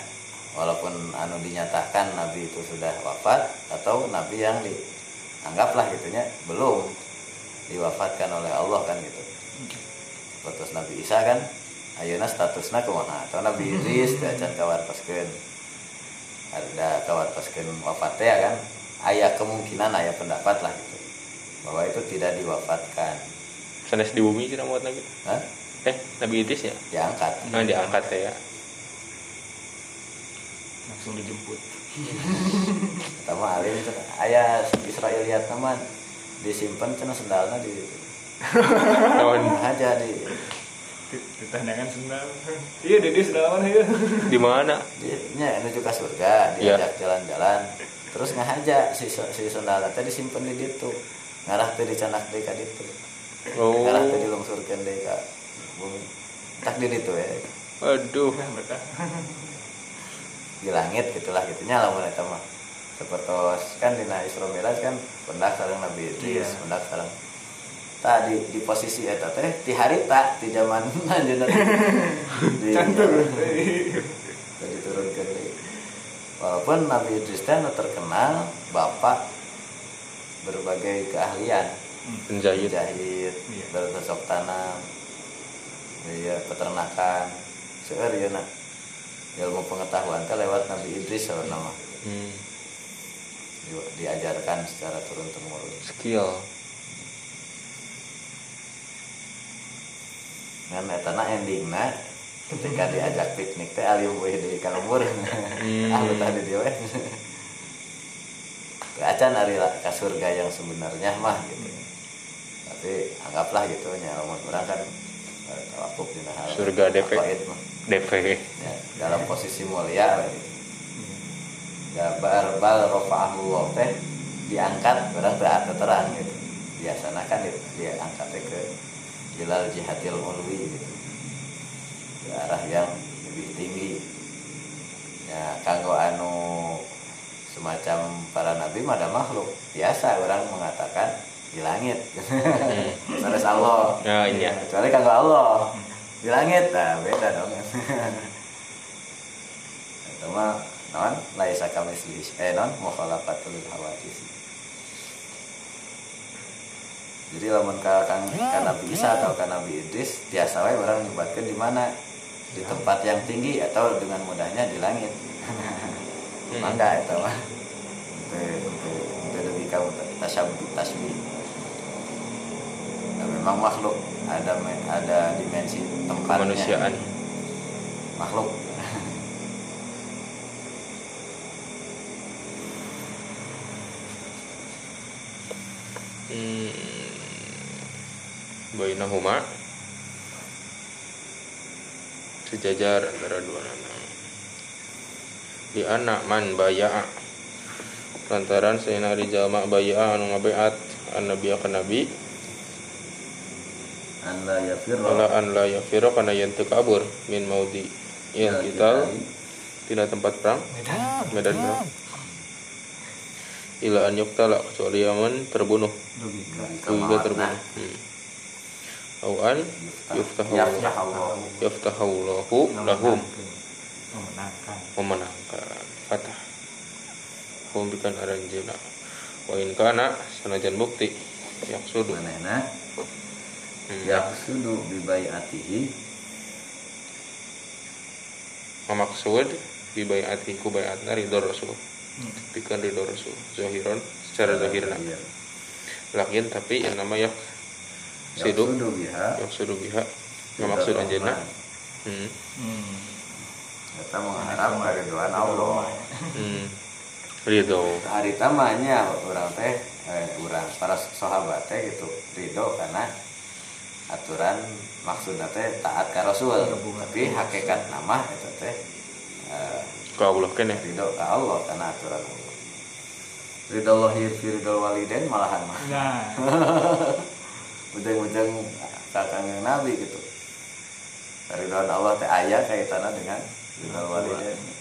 walaupun anu dinyatakan nabi itu sudah wafat atau nabi yang dianggaplah gitunya belum diwafatkan oleh Allah kan gitu. Status nabi Isa kan ayeuna statusna kumaha? Atau nabi Idris teh can kawartoskeun ada kawartoskeun wafat ya kan aya kemungkinan aya pendapat lah gitu. Bahwa itu tidak diwafatkan. Sanes di bumi tidak muat lagi Hah? eh Nabi Idris ya? Diangkat. Nah diangkat teh ya. Langsung dijemput pertama alim itu ayah Israeliat teman. Disimpan cina sendalnya di tahun aja di ditanyakan sendal. Iya dede sendal mana ya di mana? Di nya menuju ke surga Iya. diajak jalan-jalan. Terus ngahaja si si sendalnya tadi disimpan di ditu ngarah teh dicanak deui ka ditu oh. Ngarah teh dilungsurkeun deui ka bumi. Tak di ditu ya. Aduh. Betah di langit gitulah gitunya lamun eta mah seperti kan dina Isra Mi'raj kan pendak sareng Nabi Idris Iya. pendak sareng tadi di posisi eta teh di harita di zaman anjeunna di cantur. Jadi diturunkan. Deui. walaupun Nabi Idris teh terkenal bapak berbagai keahlian. Penjahit. Jahit Iya. bercocok tanam iya peternakan. Seueur ya nak ilmu pengetahuan teh lewat Nabi Idris salah nama. Hmm. di- diajarkan secara turun temurun skill ngan etana endingna ketika diajak piknik teh alim weh di kalembur. Ah betah di dieu we Teu acan ari ka surga yang sebenarnya mah gitu. Tapi anggaplah gitu nya lamun urang kan eh, tawakuf dina hal Surga DP. mah. DP Ya, dalam posisi mulia we gitu. Ya bar bal rafa'ahu Allah teh diangkat barang ada terang gitu. Biasana kan di- diangkat teh ke ilal jihadil ulwi gitu. Ke arah yang lebih tinggi. Ya kanggo anu semacam para nabi mah ada makhluk biasa orang mengatakan di langit Sanes Allah Ya, iya. kecuali kanggo Allah di langit. Nah beda dong. Itu mah non laisa kamisli eh non mukhalafatul hawadis. Jadi lamun ka kang ka Nabi Isa atau ka Nabi Idris biasa wae orang nyebatkeun di mana? Di tempat yang tinggi atau dengan mudahnya di langit. Mangga itu mah untuk untuk lebih kamu tasbih. Nah, memang makhluk. Ada ada dimensi tempatnya. Kemanusiaan. Makhluk. Hmm. bainahuma. Sejajar antara dua anak di anak man baya'a. Lantaran sayana rijal mak baya'a anu ngabeat an nabi akan nabi anda ya ala an la yafiro kana yen teu kabur min maudi. Ya, il kita tina tempat perang. Medan. Perang. Ila an yuktala kecuali aman terbunuh. Juga terbunuh. Hmm. au an yuftahu yaftahullahu. lahum. Memenangkan. Memenangkan. Fatah humbikan aranjeuna wa in kana sanajan bukti. Yaksudu manehna hmm. Yaksudu bibaiatihi. Memaksud di bayati ku bayatna ridho rasul. Pikan ridho rasul. Zahiron secara zahirna Iya. lakin tapi yang nama yak sidu yaksudu biha. Yang sudu biha memaksud anjeunna hmm. hmm. kita mengharap keriduan Allah. Hmm. ridho. Hari tamanya orang teh eh, orang para sahabat teh gitu. Ridho karena aturan maksudnya teh taat ke Rasul tapi hakikat nama itu teh eh, ka Allah kene ridho ke Allah karena aturan Allah. Ridho fi ridho waliden malahan mah. Nah. Ujung-ujung kakangnya Nabi gitu. Ridhoan Allah teh ayah kaitannya dengan ridho waliden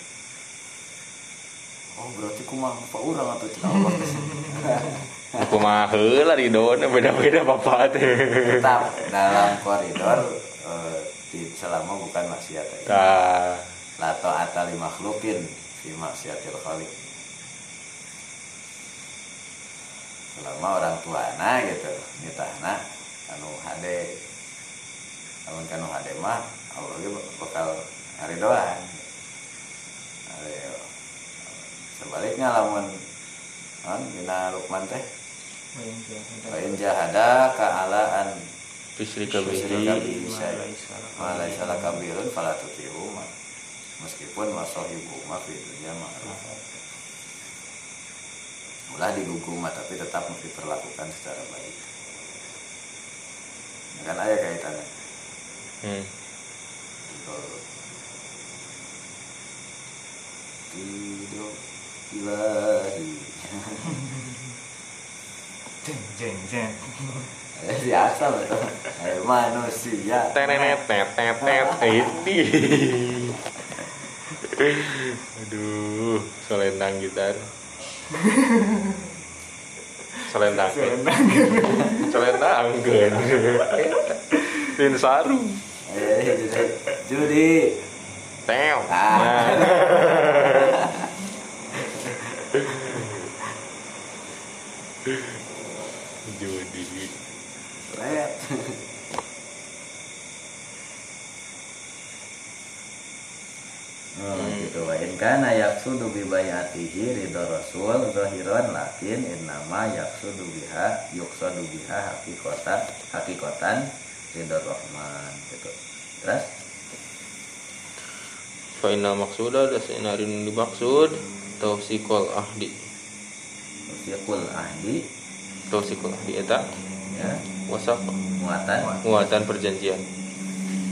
oh berarti kumah apa orang atau cina Allah kumaha heula ridona beda-beda bapak teh tetap dalam koridor eh, di selama bukan maksiat ya. lato atali makhlukin fi maksiatil khaliq selama orang tuana gitu nitahna anu hade lamun kanu hade mah Allah bakal ngaridoan Ayo. sebaliknya lamun dina Lukman teh? Wa in jahada ka alaan tusyrika Tusyrika bihi bihi syai' ma laisa laka birun fala tuti'huma meskipun wasahibu ma fi dunya ma'ruf ulah digugum mah tapi tetap mesti diperlakukan secara baik. Kan ada kaitannya. Hmm. Hidup ilahi jeng jeng jeng. Itu Eh, manusia. Tet tet ini aduh selendang. Gitar selendang. Selendang. Kan Lin sarung judi. Teo. Ah. Nah. Judi. Red. Oh, gitu wa in kana yaqsudu bi bayatihi ridho rasul zahiran lakin innama yaqsudu biha yuqsadu biha hakikatan hakikatan ridho rahman gitu terus Fa innal maqsuda da sinarin dimaksud tausikul ahdi. Fiqul ahdi Tausikul ahdi eta? Ya. Wasaq muatan. Muatan perjanjian.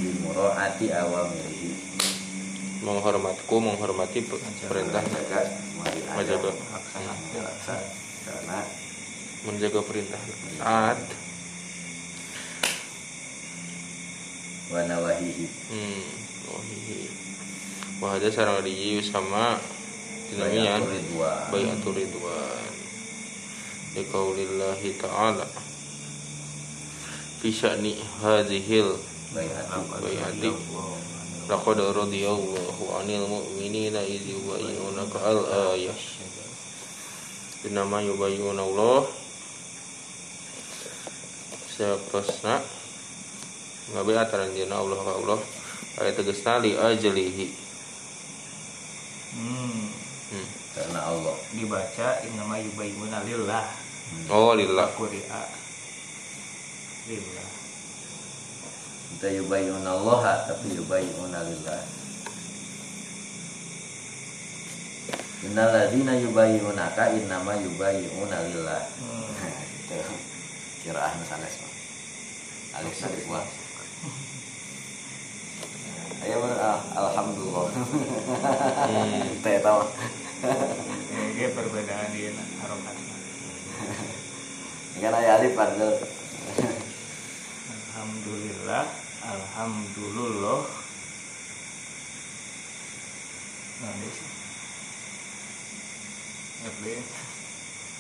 bi muraati awamirihi. Menghormatku menghormati per- perintah. menjaga menjaga. Karena menjaga perintah. Taat wa nawahihi. Hmm iya wahada sarang di sama dinamian Bayatul ridwan. Bayatul ridwan di qaulillahi ta'ala. Fi sya'ni hadhil bayati. Laqad radiyallahu 'anil mu'minina idh yubayyunaka al-ayah. Innama yubayyuna Allah Sayaktosna Ngabe ataran dina Allah ka Allah. Ayat tegesna li ajlihi. Hmm. Hmm. karena Allah dibaca innama yubayyuna lillah Oh lillah quri'a lillah kita yubayyuna Allah tapi yubayyuna lillah Innal ladzina yubayyunaka innama yubayyuna lillah. hmm. Nah, gitu. Kiraan sanes mah. Alif tadi buat. Ayo bener, ah, alhamdulillah. hmm. Teh tahu. ini perbedaan di harokat Kan aya alif padahal. alhamdulillah alhamdulillah. Nah ini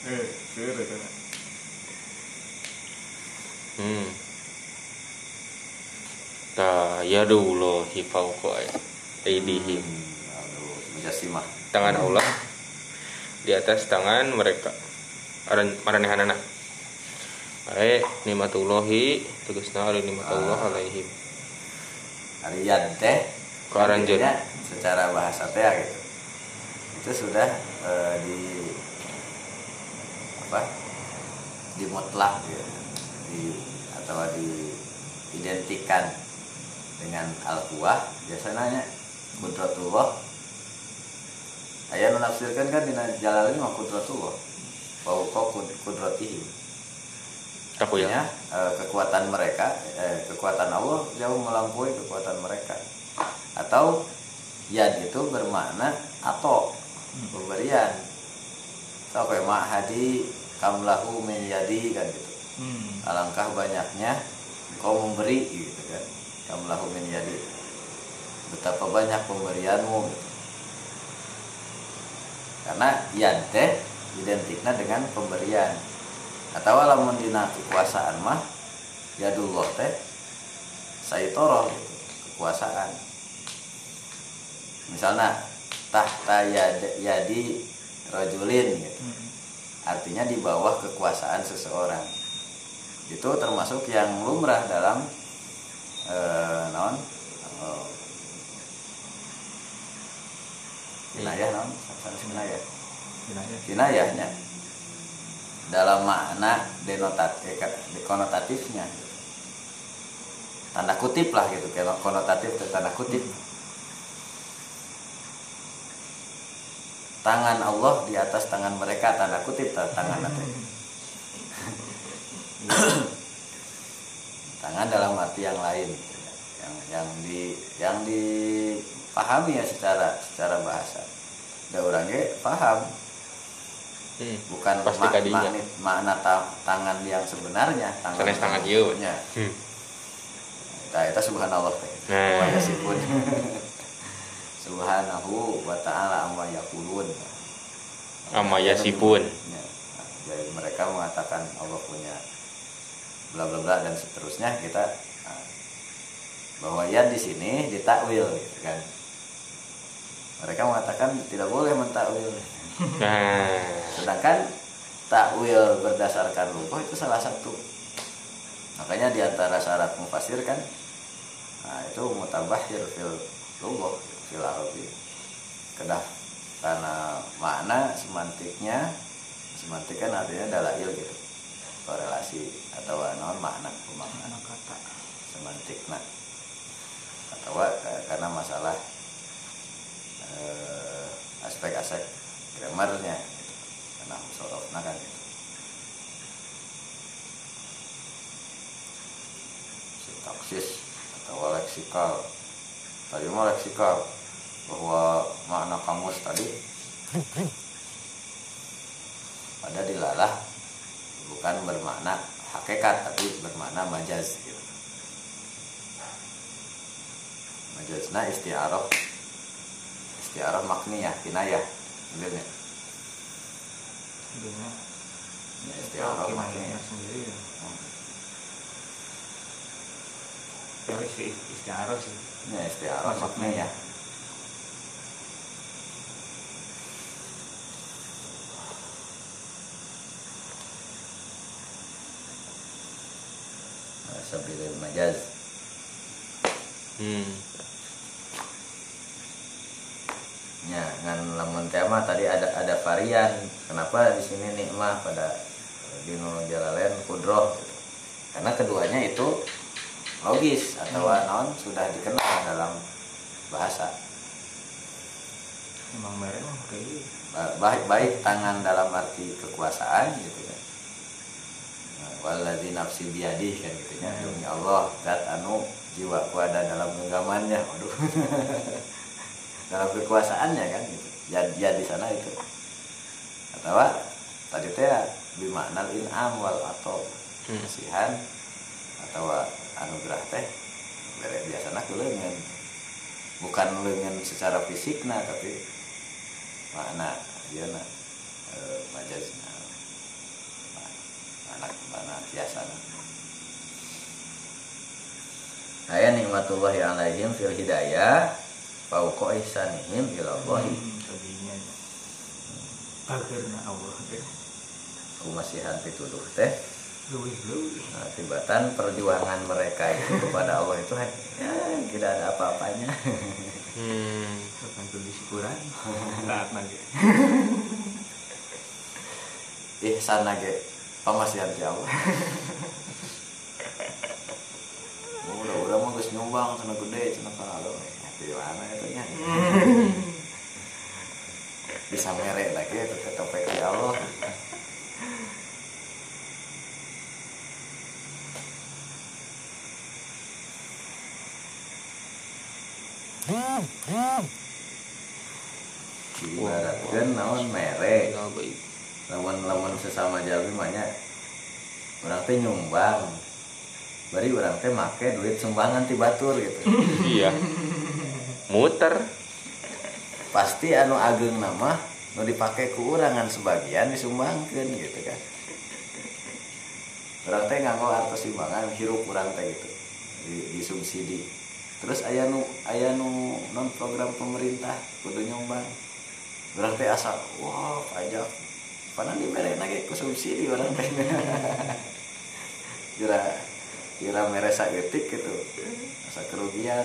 eh kan hmm. Ta yadullahi fawqa aydihim Aduh, mujassimah. tangan Allah. Di atas tangan mereka maranehanana Ae nikmatullahi tegasna ari nikmat Allah alaihim Ari yad teh Ke aranjeun. intinya secara bahasa teh gitu. Itu sudah eh, di apa? dimutlak gitu. Di atau diidentikan dengan al-quwah biasanya kudratullah ayat menafsirkan kan dina jalalin mah kudratullah fauqa kudratihim Aku ya eh, kekuatan mereka, eh, kekuatan Allah jauh melampaui kekuatan mereka. Atau yad itu bermakna atau pemberian. So, kayak hadi kamlahu min yadi kan gitu. hmm. Alangkah banyaknya kau memberi gitu kan. Kamlahu min yadi. Betapa banyak pemberianmu gitu. Karena yad teh identiknya dengan pemberian. Atau lamun dina kekuasaan mah yadullah teh saitoro gitu kekuasaan. Misalnya tahta yad- yadi rajulin gitu. Hmm. artinya di bawah kekuasaan seseorang. Itu termasuk yang lumrah dalam eh, non eh, wilayah non sanes wilayah Gimana? Kinayahnya dalam makna denotatif konotatifnya. Tanda kutip lah gitu kayak konotatif dan tanda kutip. Tangan Allah di atas tangan mereka tanda kutip ta- tangan nanti. Tangan dalam arti yang lain. Yang yang di yang dipahami ya secara secara bahasa. Da orang ge paham Hmm. bukan Pasti ma- kadinya. makna, makna ta- tangan yang sebenarnya tangan Sanes tangan ieu. nya Hmm. nah itu subhanallah teh Nah. Yasifun. subhanahu wa ta'ala amma yaqulun Amma yasifun. Ya. Jadi mereka mengatakan Allah punya bla bla bla dan seterusnya kita nah, bahwa ya di sini ditakwil gitu kan mereka mengatakan tidak boleh mentakwil. Nah, sedangkan takwil berdasarkan lupa itu salah satu. Makanya di antara syarat mufasir kan nah itu mutabahir fil lugah fil arabi kedah karena makna semantiknya semantik kan artinya dalail gitu. Korelasi atau non makna pemaknaan Anak kata. semantik nah atau ka- karena masalah eh, aspek-aspek grammarnya gitu. karena musorofna kan gitu. sintaksis atau leksikal tadi mah leksikal bahwa makna kamus tadi pada dilalah bukan bermakna hakikat tapi bermakna majaz gitu. majazna istiaroh istiaroh makniyah kinayah benernya Dia ya, istiaroh gimana makniyah sendiri ya. Ya sih istiaroh sih. ya Maksudnya. makniyah Nah, sabilil majaz hmm. Ya, ngan lamun tema tadi varian. Kenapa di sini nikmah pada dino jalalen kudroh? gitu. Karena keduanya itu logis atau non sudah dikenal dalam bahasa. Emang merek mah kayak gitu. Ba- Baik baik tangan dalam arti kekuasaan gitu kan. Nah, Waladzi nafsi biadih kan gitu ya. Demi Allah, zat anu jiwaku ada dalam genggamannya. Waduh. dalam kekuasaannya kan gitu. Ya, ya di sana itu. Atau tadi teh bimaknal in'am wal atau Hmm. kasihan atau anugerah teh bere biasana kuleungeun. Bukan leungeun secara fisik nah tapi makna dia na e, majazna anak mana biasa Aya nikmatullahi alaihim fil hidayah fauqa ihsanihim ila Allah Hmm. Akhirnya Allah deh. kumasihan pituduh teh Luwih luwih. nah, tibatan perjuangan mereka itu kepada Allah itu ya, tidak ada apa-apanya Hmm. Kapan tuh disyukuran? Taat lagi. ihsan lagi pamasihan ti Allah udah udah geus nyumbang cenah gede cenah kalau di mana itu nya bisa merek lagi itu ketopek di Allah. Ibaratkan naon merek. Ya, lawan-lawan sesama banyak. Orang teh nyumbang. Bari orang teh make duit sumbangan ti batur gitu. Iya. Muter. Pasti anu ageng nama nu dipake ku urangan sebagian disumbangkeun gitu kan. Orang teh nganggo artos simbangan hirup kurang teh gitu di, di subsidi terus aya nu aya nu non program pemerintah kudu nyumbang. Orang teh asal wah pajak. Padahal di mere lagi ku subsidi orang teh. Kira kira mere saeutik gitu asa kerugian.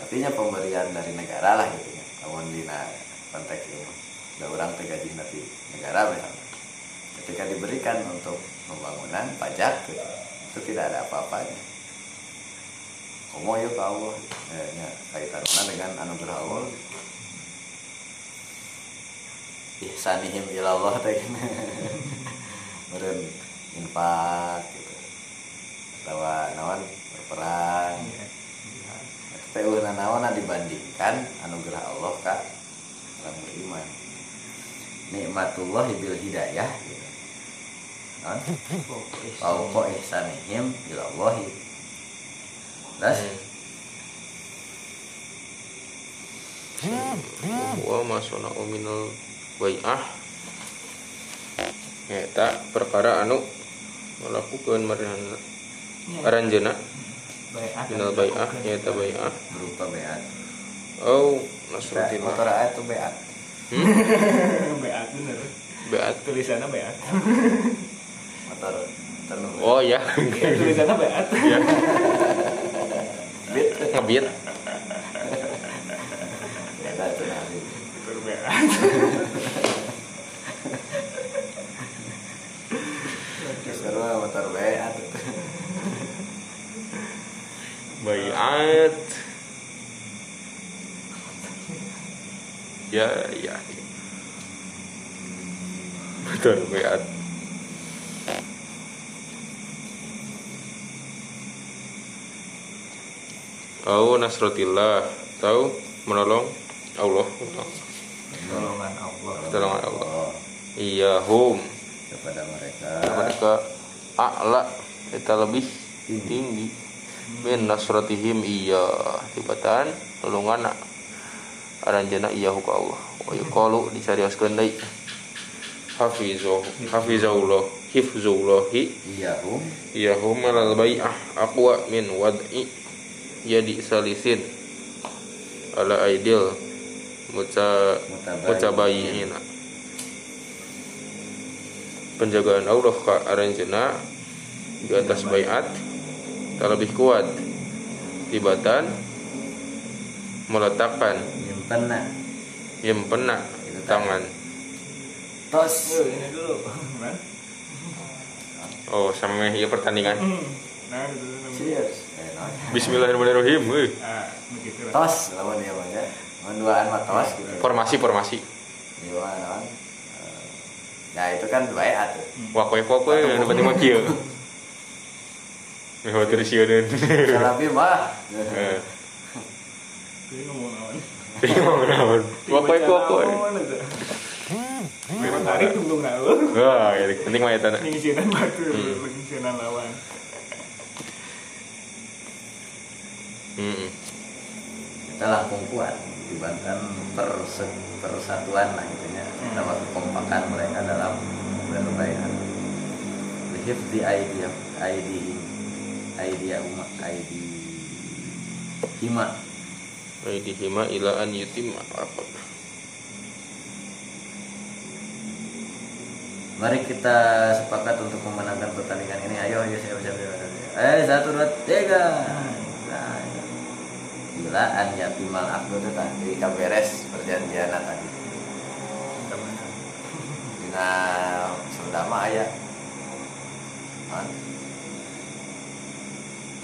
Artinya pemberian dari negara lah gitu lawan dina konteks itu ada orang teh gaji dari negara misalnya. Ketika diberikan untuk pembangunan pajak gitu, itu tidak ada apa-apanya. Komo ke Allah ya, ya, kaitannya dengan anugerah Allah. Ihsanihim ilallah teh meren infak gitu. Atau nawan berperang teh uhna naon dibandingkan anugerah Allah ka orang beriman nikmatullah bil hidayah gitu. Naon? Fauqa ihsanihim ilallahi. Terus wa masuna minal bai'ah eta perkara anu melakukan marihan Bai'ah. minal bai'ah eta bai'ah berupa beat. oh Motor nasrutillah ayat itu beat. beat bener beat tulisannya beat Motor tenun. oh ya tulisannya beat ya Bit. ngebit Beda itu beat Seru motor beat. Baiat ya ya betul baiat Au nasratillah tahu? Menolong Allah. Tolongan Allah. pertolongan Allah. Iya hum. Kepada mereka. mereka. A'la. Kita lebih tinggi min nasratihim iya. Tibatan tolongan aranjana iya ka Allah. Wa yuqalu dicarioskeun deui hafizuh hafizahullah. Hifzullahi. Iya hum. iya hum alal bai'ah aqwa min wad'i yadi salisin. Ala aidil muta mutabayyi'ina penjagaan Allah ka aranjena di atas bayat tak lebih kuat. Tibatan meletakkan. Nyimpen yang pernah tangan. Tos. Yuk, ini dulu oh sama ya pertandingan. Hmm. nah Cheers. Bismillahirrahmanirrahim. Ah Tos lawan dia mah ya. Menduaan mah tos gitu. formasi formasi. Di mana naon? Eh, Nah itu kan beat. wakoy wakoy anu penting mah kieu Meh watur sieun. Salapi mah. Jadi ngomong naon Bingung naon. Wakoy wakoy. Memang tarik tunggu naon Wah, ya penting mah eta. na. Nyingsinan batu, Hmm. nyingsinan lawan Heeh. Kita langkung kuat dibandingkan perse- persatuan lah itunya. Sama kekompakan mereka dalam berbaikat. Lihif di ID ID ID umat ID hima ila an yutimma apa? Mari kita sepakat untuk memenangkan pertandingan ini. Ayo, ayo saya baca Eh, satu dua tiga. Nah, Bila an yatimal akdu itu tadi kaberes perjanjian tadi. Dina sudah mah aya.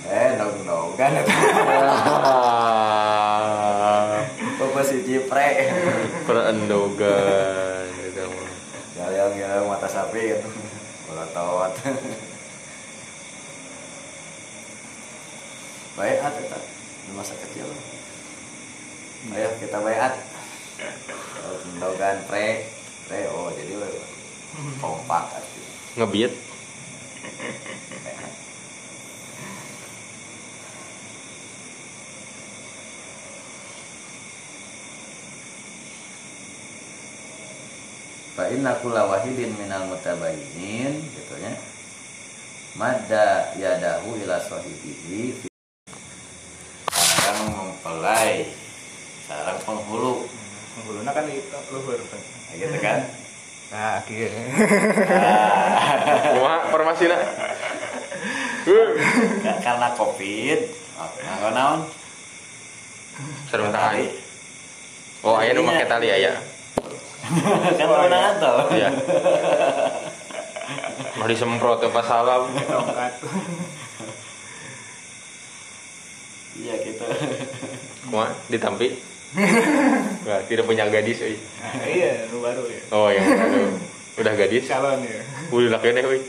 Eh, dong dong kan. Bapak si Jipre. Perendogan gitu. Yang yang mata sapi gitu. Bola tawat. Bayat kita di masa kecil. Ayo kita bayat. Mendogan pre, pre oh jadi kompak. Ngebiet. Bayat. Fa inna kulla wahidin minal mutabayyin gitu ya. Mada yadahu ila sahibihi Sarang mempelai Sarang penghulu Penghulunya kan itu luhur kan. Nah, gitu kan Nah, akhirnya. Kumaha formasinya? Ka- Karena covid Nggak naon Sarung. Oh, aya nu make tali aya. Kan menangan tuh Iya. Mau disemprot teh pas salam. Iya gitu Kumaha ditampi? Wah, tidak punya gadis. Nah, iya, lu baru ya. Oh, yang baru. Udah gadis? Calon ya. Udah lah kene euy.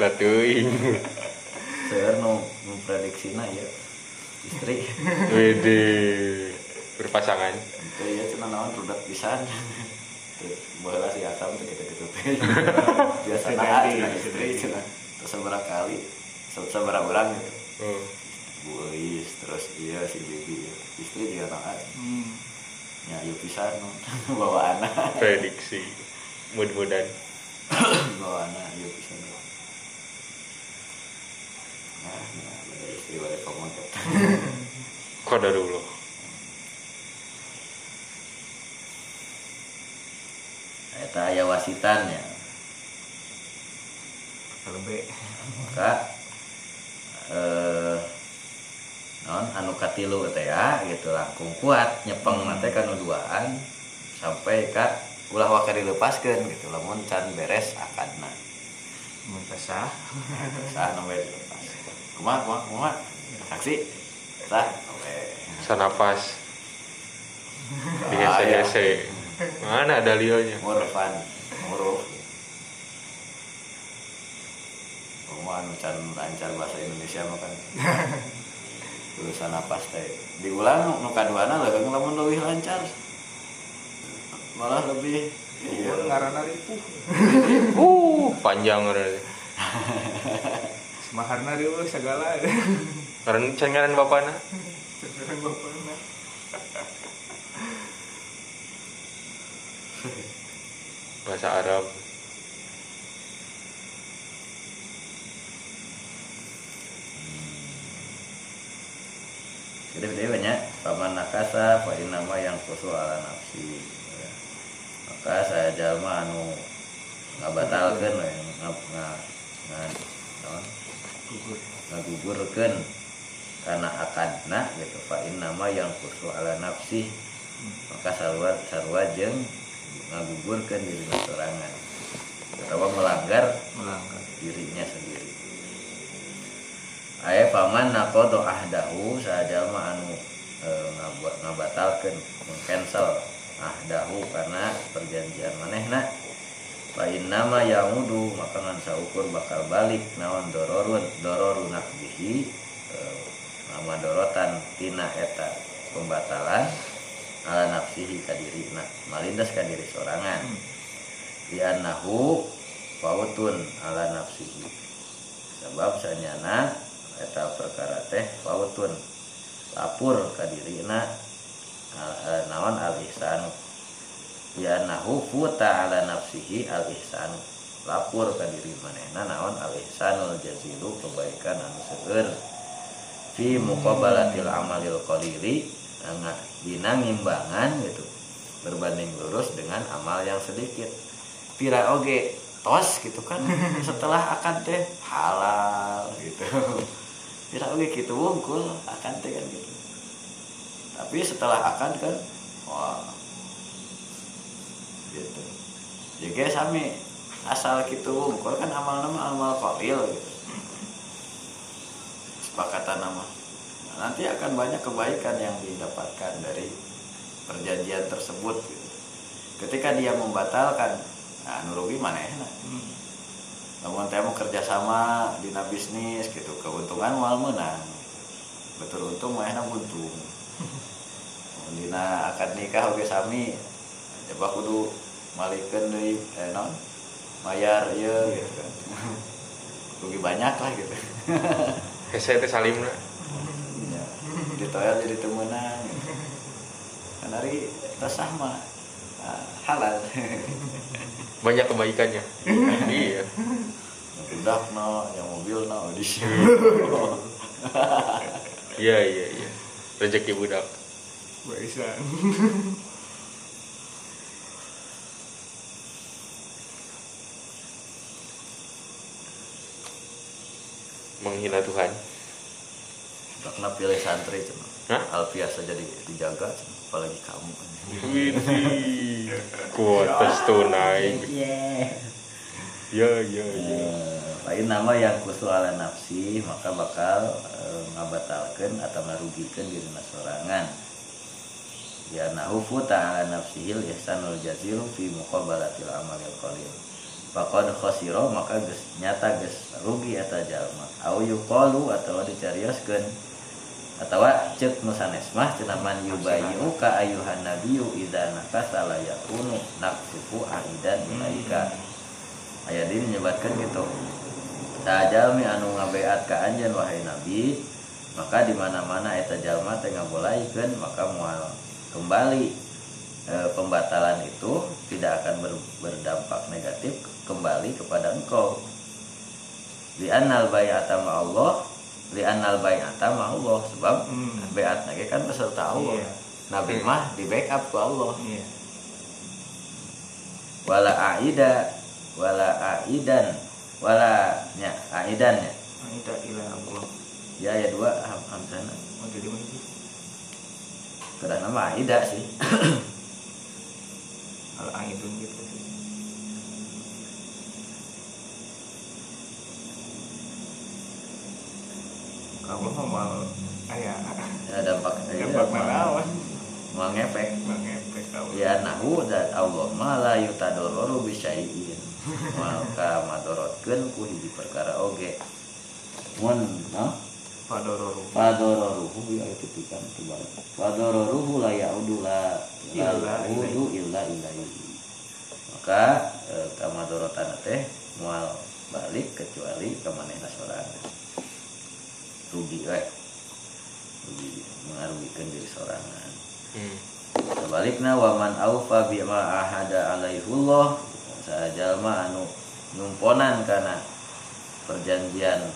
Lah teuing. Seueur nu memprediksina ya Istri Wede. Berpasangan. Itu ya cina naon rudak pisan Bola si asam tuh gitu-gitu Biasa nah istri cina Terus seberapa kali se- Seberapa orang gitu Oh. Bu Eis, terus iya si Bibi Istri juga naon Hmm. Ya iya pisan no. Bawa anak Prediksi. Mud-mudan. Bawa anak iya pisan no. Nah, nah, istri balik Qadarullah. Eta aya wasitan ya. B. maka eh non anu katilu teh ya gitu langkung kuat nyepeng Hmm. nate kan duaan sampai ka ulah waka dilepaskeun gitu lamun can beres akadna Minta sah. sah nu we dilepas kumaha kumaha kumaha saksi. Oke Sanapas. Ah, iya. Mana dalilnya? murfan muruf Kumaha anu can lancar bahasa Indonesia mah kan tulisan napas teh diulang nu kaduana leung lamun leuwih lancar malah lebih iya Ngarana ribu. Uh, panjang udah. Semaharna ribu segala. Karena cengaran bapana. Bapaknya. Bahasa Arab. gede-gede banyak paman nakasa fa nama yang kusul ala nafsi Ya. maka saya jalma anu ngabatalkeun we ngap nga nga naon Gugur. ngagugurkeun karena akadna gitu fa nama yang kusul ala nafsi maka sarua sarua jeung ngagugurkeun diri sorangan atau melanggar Melanggar. dirinya sendiri. Aya paman nakodo ahdahu sajalma anu e, ngaba- ngabatalkeun mengcancel ahdahu karena perjanjian manehna. Fa nama yamudu maka ngan saukur bakal balik naon dororun dororun nakbihi e, nama dorotan tina eta pembatalan ala nafsihi kadirina malindas kadiri sorangan. Hmm. di annahu pautun ala nafsihi. Sebab sanyana eta perkara teh pautun lapur ka dirina al- al- naon al ihsanu di annahu futa ala nafsihi al ihsanu lapur ka diri manehna naon al ihsanul jazilu kebaikan anu seueur. Fi muqabalatil amalil qalili dina ngimbangan gitu. Berbanding lurus dengan amal yang sedikit. Pira oge tos gitu kan. Setelah akad teh halal gitu. Pira oge gitu wungkul akad teh kan gitu. Tapi setelah akad kan wah gitu. Jadi sami asal gitu wungkul kan amal nama amal qalil gitu. Sepakatan nama. Nah, nanti akan banyak kebaikan yang didapatkan dari perjanjian tersebut. Gitu. ketika dia membatalkan nah nurugi mana enak? Hmm. namun teh mau kerjasama dina bisnis gitu keuntungan mal menang. Betul untung mah enak untung. Dina akad nikah oge sami coba kudu malikeun deui eh non? Mayar ieu gitu kan. Rugi banyak lah gitu. Hese teh salimna. Ditoyol jadi temenan kan hari tasah mah ah, halal. Banyak kebaikannya. Iya. Budak no yang mobil no di sini iya iya iya. Rezeki budak. Baisan. menghina Tuhan karena pilih santri cuma Hah? Alfiah saja di- dijaga cuma. apalagi kamu Widih, kuotas tunai. Ya, ya, ya. lain nama yang kusu ala nafsi maka bakal eh, ngabatalkan atau ngarugikan diri sorangan ya nahufu ta'ala nafsihil ihsanul jazil fi muqabalatil amalil qalil Faqad khosiro maka geus nyata geus rugi eta jalma au yuqalu atau dicarioskeun atawa cek nusanes mah cenah man yubayyu ka ayuhan nabiyyu idza nakasa la yakunu naqsufu aidan ilaika. Aya ini menyebutkan gitu sajalmi anu ngabeat ka anjeun wahai nabi maka di mana-mana eta jalma teh ngabolaikeun maka moal kembali e, pembatalan itu tidak akan ber- berdampak negatif kembali kepada engkau. Li annal bai'ata ma Allah li annal bai'ata ma Allah sebab Hmm. bai'at lagi kan beserta Allah Iya. nabi Hmm. mah di backup ku Allah Iya. wala aida wala aidan wala nya aidan nya Anta ila Allah. ya ya dua ham hamzana Oh, jadi mana sih? kada nama aida sih Al aidun gitu sih. Mah mal aya ya dampak dampak mal- nanaon? mal ngefek Mangepek kamu. ya nahu dan Allah ma la yutadororu bisyai'in maka madorotkeun ku hiji perkara oge mun no Padororu. Fadororuhu ya itu tikan kebalik. Fadororuhu la yaudu la yaudu illa ilaihi. Maka eh, kamadorotan teh mual balik kecuali ke manehna sorangan. Rugi we. Rugi mengarugikan diri sorangan. Hmm. Sebaliknya waman aufa bima ahada alaihullah sajalma anu nyumponan kana perjanjian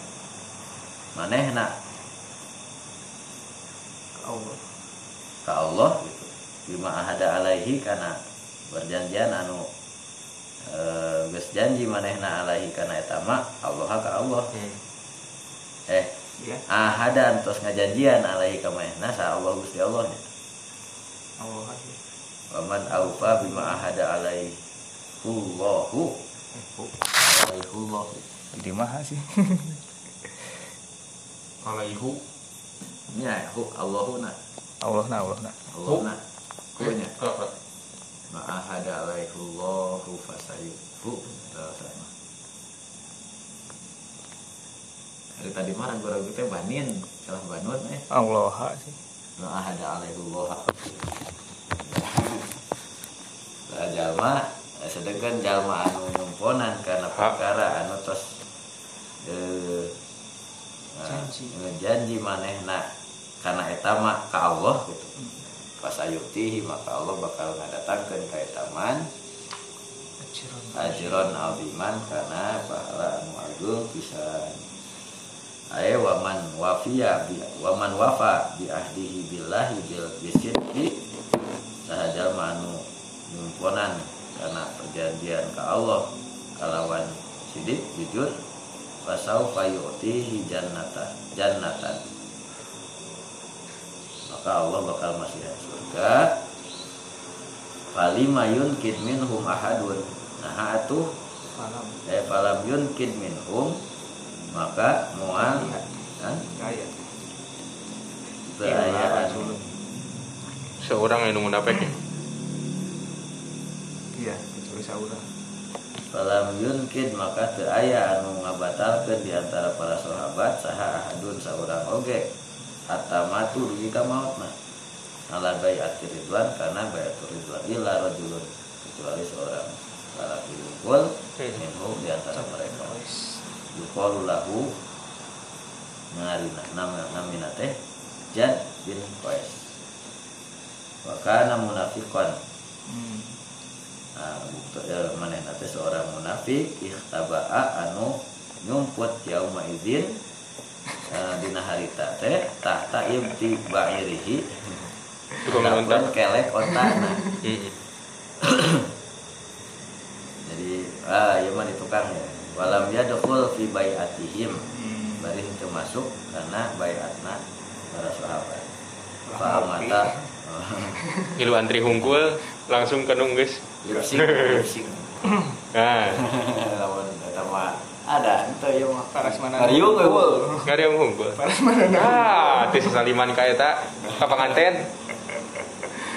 manehna Allah. ka Allah gitu. Bima ahada alaihi karena perjanjian anu eh, geus janji manehna alaihi kana eta mah Allah ka Allah Hmm. eh Ya, ahada antos ngajanjian alaihi ka manehna sa Allah Gusti Allah nya Allah aja. waman aufa bima ahada alaihi Allahu alaihi Allah Jadi mah sih. Alaihu. nya hu Allahu na. Allah na Allah na. Allah na. Kunya Apa? ma ahada alaihi Allahu fasayuhu sama Dari tadi mah ragu-ragu teh banin, salah banun eh. Allah sih. Ma ahada alaihi Allah. Lah jalma eh, sedangkan jalma anu nyumponan karena perkara anu tos eh Janji. eh, janji manehna karena eta mah ka Allah gitu. Pas ayutihi maka Allah bakal ngadatangkeun ka eta man ajron aziman karena pahala anu agung pisan aye waman wafia bi waman wafa bi ahdihi billahi bil bisidqi sahajal manu nyumponan karena perjanjian ke Allah kalawan sidik jujur. Fasau fayutihi jannatan jannatan. Maka Allah bakal masih surga. Falima yunkid minhum ahadun. Nah atuh. Eh falam yunkid minhum maka mual kan Kaya. keayaan Seorang yang munafik ya. Iya, kecuali saudara. falam yunkid maka teu aya anu ngabatalkeun di antara para sahabat saha ahadun saurang oge. Hatta matu dugi ka mautna. Ala bai'at ridwan karena bai'at ridwan. Illa rajulun kecuali seorang lelaki unggul minhum di antara mereka yuqalu lahu ngarina nama namina teh Jad bin Qais. Wa kana munafiqan. Hmm. nah bukti ya, mana nanti seorang munafik ikhtaba'a anu nyumput yauma izin eh, dina harita teh tahta ibti ba'irihi Dapun kelek otana Mm-mm. jadi ah iya mah di tukang ya walam yadkhul fi bai'atihim Hmm. bari itu masuk karena bai'atna para sahabat fa ngopi. mata Ngilu antri hungkul langsung ke nunggus. lipsing lipsing Nah, lawan eta mah ada ente ieu mah Paras mana eueuh. nggak ada yang hungkul. Paras mana. Ah, tis saliman tak ke penganten.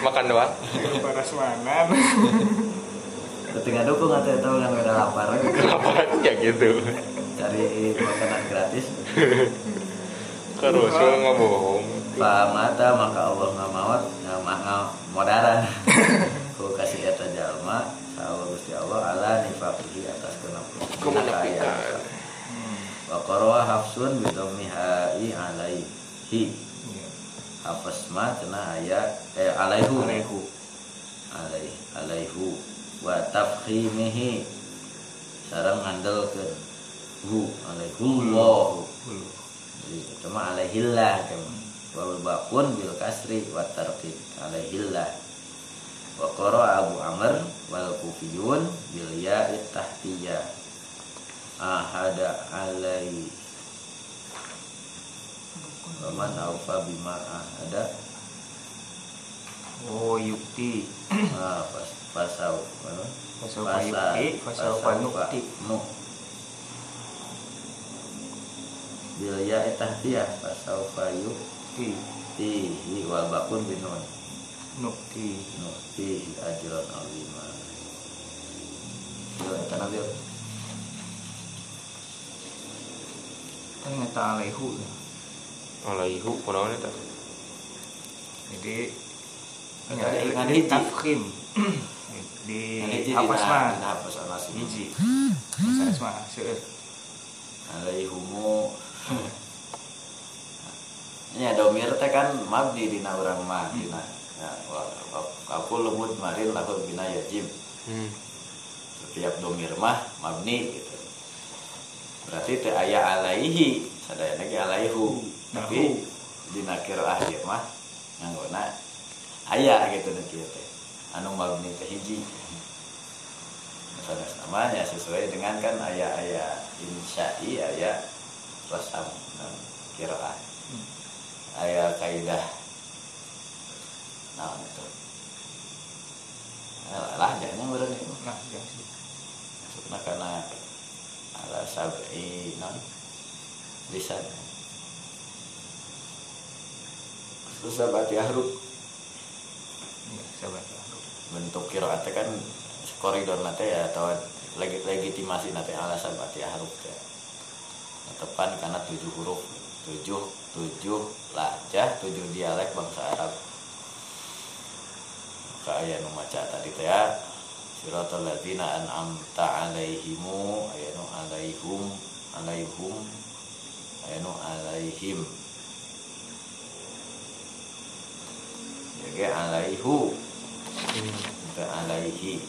Makan doang. Paras mana. Ketika dukung atau tahu yang udah lapar Apa ya gitu. cari makanan gratis Terus lu nggak bohong. Pak mata maka Allah nggak mawat nggak nggak modaran ku kasih eta jalma Allah Gusti Allah ala nifaqihi atas kenafikan Kemunafikan. wa hafsun bi dhammihai alaihi hafs ma cenah aya eh alaihu Alaihu. alaih alaihu wa tafkhimihi. Sareng ngandelkeun hu alaihu wa Hulu. jadi itu mah alaihillah kan wal bakun bil kasri wa tarqiq alaihillah. Wa qara Abu Amr wal Kufiyun bil ya'i tahtiyah. Ahada alai. Waman aufa bima ahada Oh, yukti. ah, pas pasau apa? Fasaufa yukti, fasaufa nukti. nu bil ya'i tahtiyah fasaufa yukti Ti. tihi wal bakun binun Nukti. nutihi ajran alima Bil eta nabil Kan ngeta alaihu. Alaihu kunaon eta? Jadi ya, ingat di hiji. tafkhim. Di Ini hafaz mah. Dina hafaz anas ini Hiji. Misalnya mah seueur. alaihumu Nya domir teh kan mabdi dina urang mah dina ya aku lumut marin lahu bina yajib Hmm. setiap domir mah mabni gitu berarti teh aya alaihi sadayana ge alaihu tapi dina qiraah ieu mah nganggona aya gitu teh. Anu mabni teh hiji. Sanes namanya sesuai dengan kan aya aya insya'i aya rasam dan qiraah aya kaidah. Nah itu lah jahnya meureun ieu mah. Nah, jangan maksudnya karena ala sab'i non lisan. Susah baca huruf Ya. Bentuk kiraat kan koridor nate ya atau lagi legitimasi nate ala sabati huruf teh tepan karena tujuh huruf tujuh tujuh lajah tujuh dialek bangsa Arab. Aya nu maca tadi teh ya siratal ladzina an'amta alaihimu aya nu alaihum alaihum aya nu alaihim jadi alaihu Kita alaihi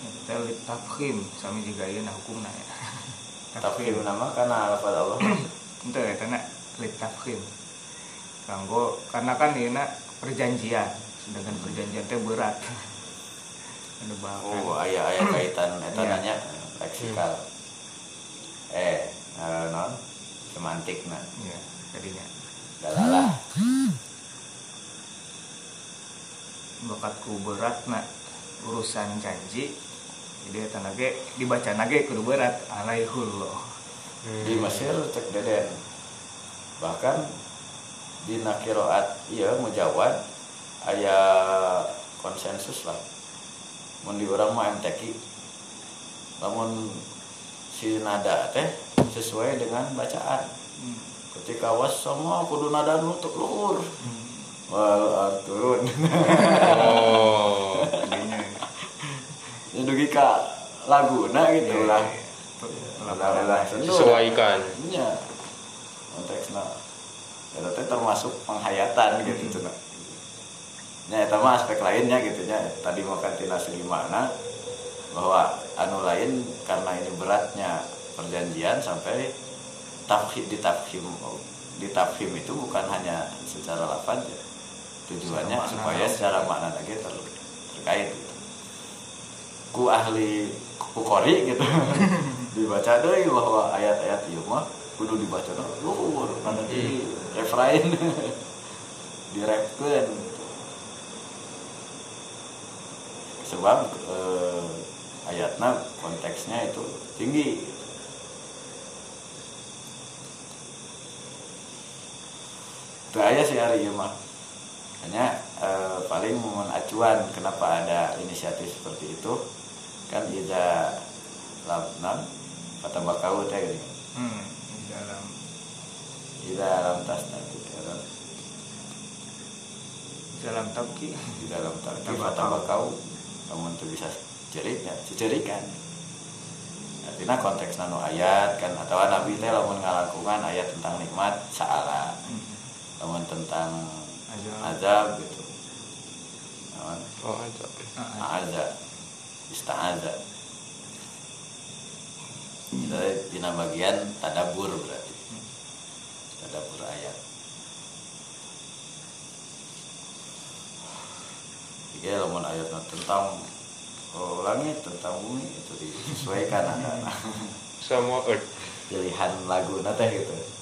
Ya, kita lihat tafkhim sami juga ieu nah hukumna ya. tapi nama karena lafal Allah Itu ya karena lihat tafkhim. Kanggo karena kan ieu perjanjian, sedangkan perjanjian teh berat. Ada bahkan. oh ayah ayah kaitan eta Iya. nanya leksikal eh eh, non semantik nah Ya, jadinya. Dalalah bakatku berat nak. Urusan janji jadi eta nage dibaca nage kudu berat. Alaihullah. Di Mesir cek deden. Bahkan di nakiroat iya mujawad ayah konsensus lah. Mun di orang mah MTQ namun si nada teh sesuai dengan bacaan Hmm. ketika was sama kudu nada nutup luhur Hmm. wal turun Oh. ini dugi ka lagu nah gitu Iya, lah iya. Sesuaikan. Iya. konteksnya itu teh termasuk penghayatan gitu cenah nya eta mah aspek lainnya gitu nya tadi makan tina segi makna bahwa anu lain karena ini beratnya perjanjian sampai tafhim ditafhim ditafhim itu bukan hanya secara lafaz ya. Tujuannya Secara makna. supaya secara makna lagi ter, terkait gitu. ku ahli ku kori gitu. Dibaca deh bahwa ayat-ayat ieu mah kudu dibaca deh luhur nanti di refrain. Direpkeun sebab eh, ayatnya konteksnya itu tinggi itu aja sih hari ini mah hanya eh, paling mohon acuan kenapa ada inisiatif seperti itu. Kan ida lam kata bakau teh gini hmm, di dalam. Ida lam tas nanti di dalam. Tabki di dalam Tabakau. kata bakau namun itu bisa cerita cerikan artinya konteks nano ayat kan atau nabi teh lamun ngalakukan ayat tentang nikmat saala Hmm. Lamun tentang Azab. azab gitu. Namun oh aja Ah, A'adha Ista'adha Jadi dina bagian tadabur berarti. Tadabur ayat. Jika lamun ayatnya tentang oh, langit, tentang bumi itu disesuaikan anak sama earth. Pilihan lagu nate gitu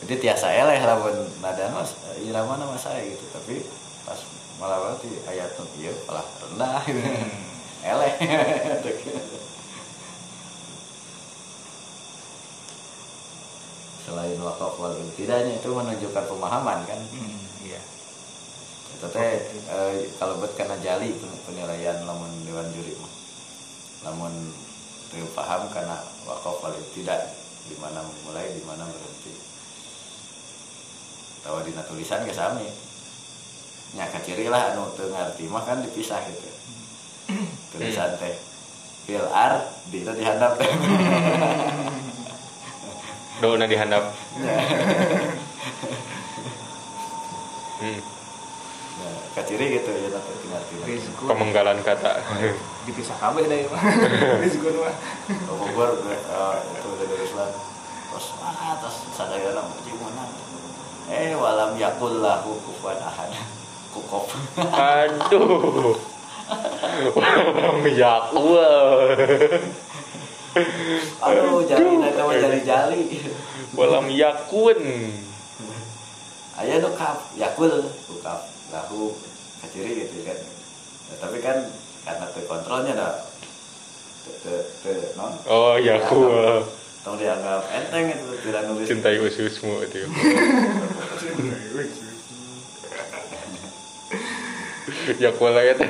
jadi tiasa eleh lamun nada mas irama nama saya gitu. Tapi pas malah berarti ayat nu ieu malah rendah. Gitu. eleh. Selain wakaf wal tidaknya itu menunjukkan pemahaman kan? Hmm, iya. Itu teh eh, kalau buat karena jali pen- penilaian lamun dewan juri mah. Lamun paham karena wakaf wal tidak di mana mulai di mana berhenti tawa dina tulisan ke sami. Nya kaciri lah anu teu ngarti mah kan dipisah gitu. Tulisan teh. Fil ar di itu dihandap teh dona dihandap hmm. nah, kaciri gitu ya nanti ngarti pemenggalan kata. Dipisah kabeh dari mah. Rizku mah. Bogor gue eh, itu dari Islam. Terus ah terus sadaya nama mana eh walam yakul lahu kufuwan ahad. Kukop aduh. Yakwa aduh jali nanti mah jali jali walam yakun. Ayah nu kaf yakul kukap lahu. Kaciri gitu kan. Nah, tapi kan karena terkontrolnya dah te te te non? Oh yakwa tong dianggap enteng itu tidak nulis cintai ususmu itu yakwa lah ya teh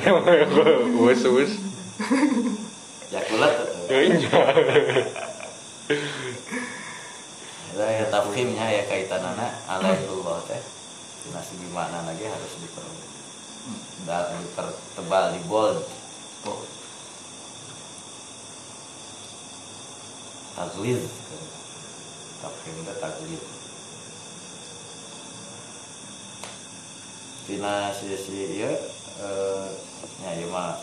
usus yakulat iya. Ada ya tafhimnya ya kaitan anak alaihullah teh. Dina segi makna lagi harus diper da- dipertebal di bold taglid tafhim itu taglid Tina sisi ya eh, ya ya mah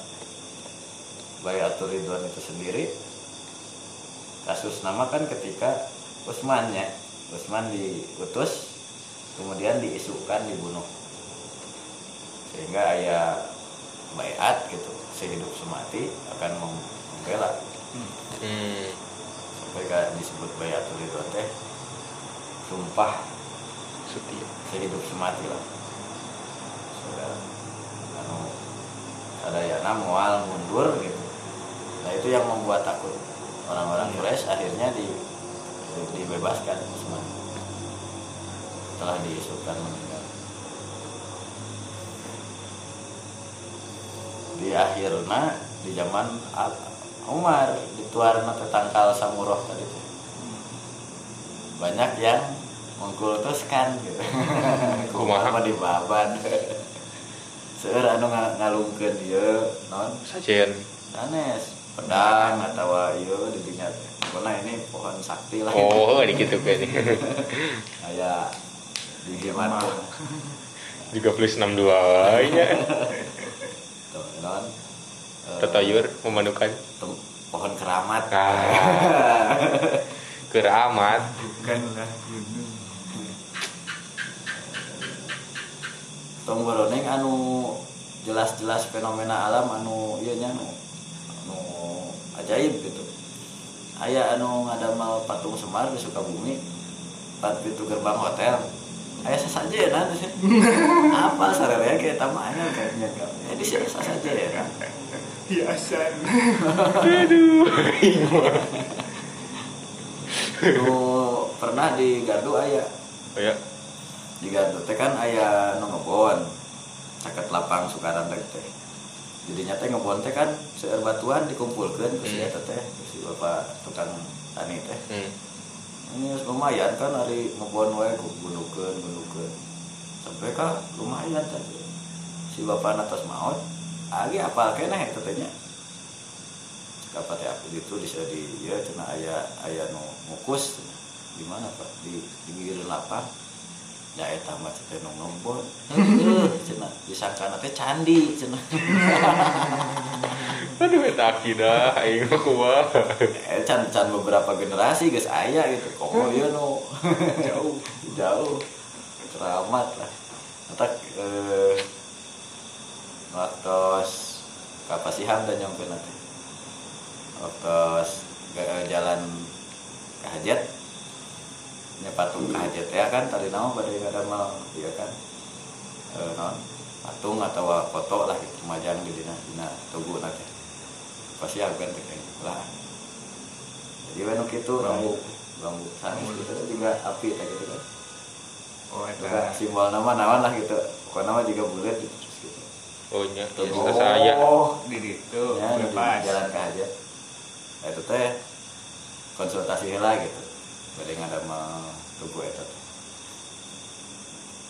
Bayatul Ridwan itu sendiri. Kasus nama kan ketika Usman ya. Usman diutus kemudian diisukan dibunuh. Sehingga ayah bayat gitu sehidup semati akan mem- membela. Hmm. Kayak disebut bayat itu teh sumpah. Setia. Sehidup semati lah. Saudara anu sadayana mual mundur gitu. Nah itu yang membuat takut. Orang-orang Quraisy akhirnya di dibebaskan Usman setelah diisukan meninggal. Di akhirnya di zaman Al- Umar dituarna tetangkal Samuroh tadi tuh. Banyak yang mengkultuskan gitu. Kumaha? di baban? Seueur anu nga- ngalungkeun ieu non? Sajen sanes pedang atau ieu didinya pokoknya ini pohon sakti lah. Oh di gitu kan kayak di Jakarta juga plus 62 nya tuh non tetayur memanukan tem- pohon keramat. Ah. keramat. Bukanlah gunung tong beroneng anu jelas-jelas fenomena alam anu ieu nya anu, anu ajaib gitu. Aya anu ngadamal patung Semar di Sukabumi empat pintu gerbang hotel. Aya sasaja ya nanti apa sararea kayak tamanya kayaknya ya di sini sasaja ya hiasan nu pernah di Gardu aya ya di Gardu teh kan aya nu ngebon. Caket lapang Sukaran teh teh. Jadi nyata ngebon teh kan seueur batuan dikumpulkan ke si Hmm. eta teh ke si bapak tukang tani teh. Hmm. ini lumayan kan hari ngebon wae ku gundukeun gundukeun sampai ka lumayan teh. Si bapak atas maut agi apal keneh eta teh nya cek apa teh aku gitu bisa di ya cenah aya aya nu cenah. di mana pak? Di pinggir lapang ya eta mah teh nu ngebon Heuh, cenah disangkana teh candi cenah aduh eta akidah aing mah kumaha. Eh can can beberapa generasi guys aya gitu. Komo ieu nu? Jauh jauh. Keramat lah. Entak eh waktu kapasihan dan nyampe nanti. Waktu jalan ke hajat nya patung ke hajat. Ya kan tadi nama pada yang ada mal iya kan? Eh, non patung atau foto lah gitu majang di dina dina tugu nanti. Pasti aku kan teknik lah. Jadi wenu gitu rambut rambut. sanis gitu juga api gitu kan. Oh eta simbol nama nawan lah gitu. Pokoknya nama juga bulat gitu oh nya ya saya. oh di situ ya di bebas jalan ke Nah, itu teh konsultasi lah gitu. Bade ada tugu eta teh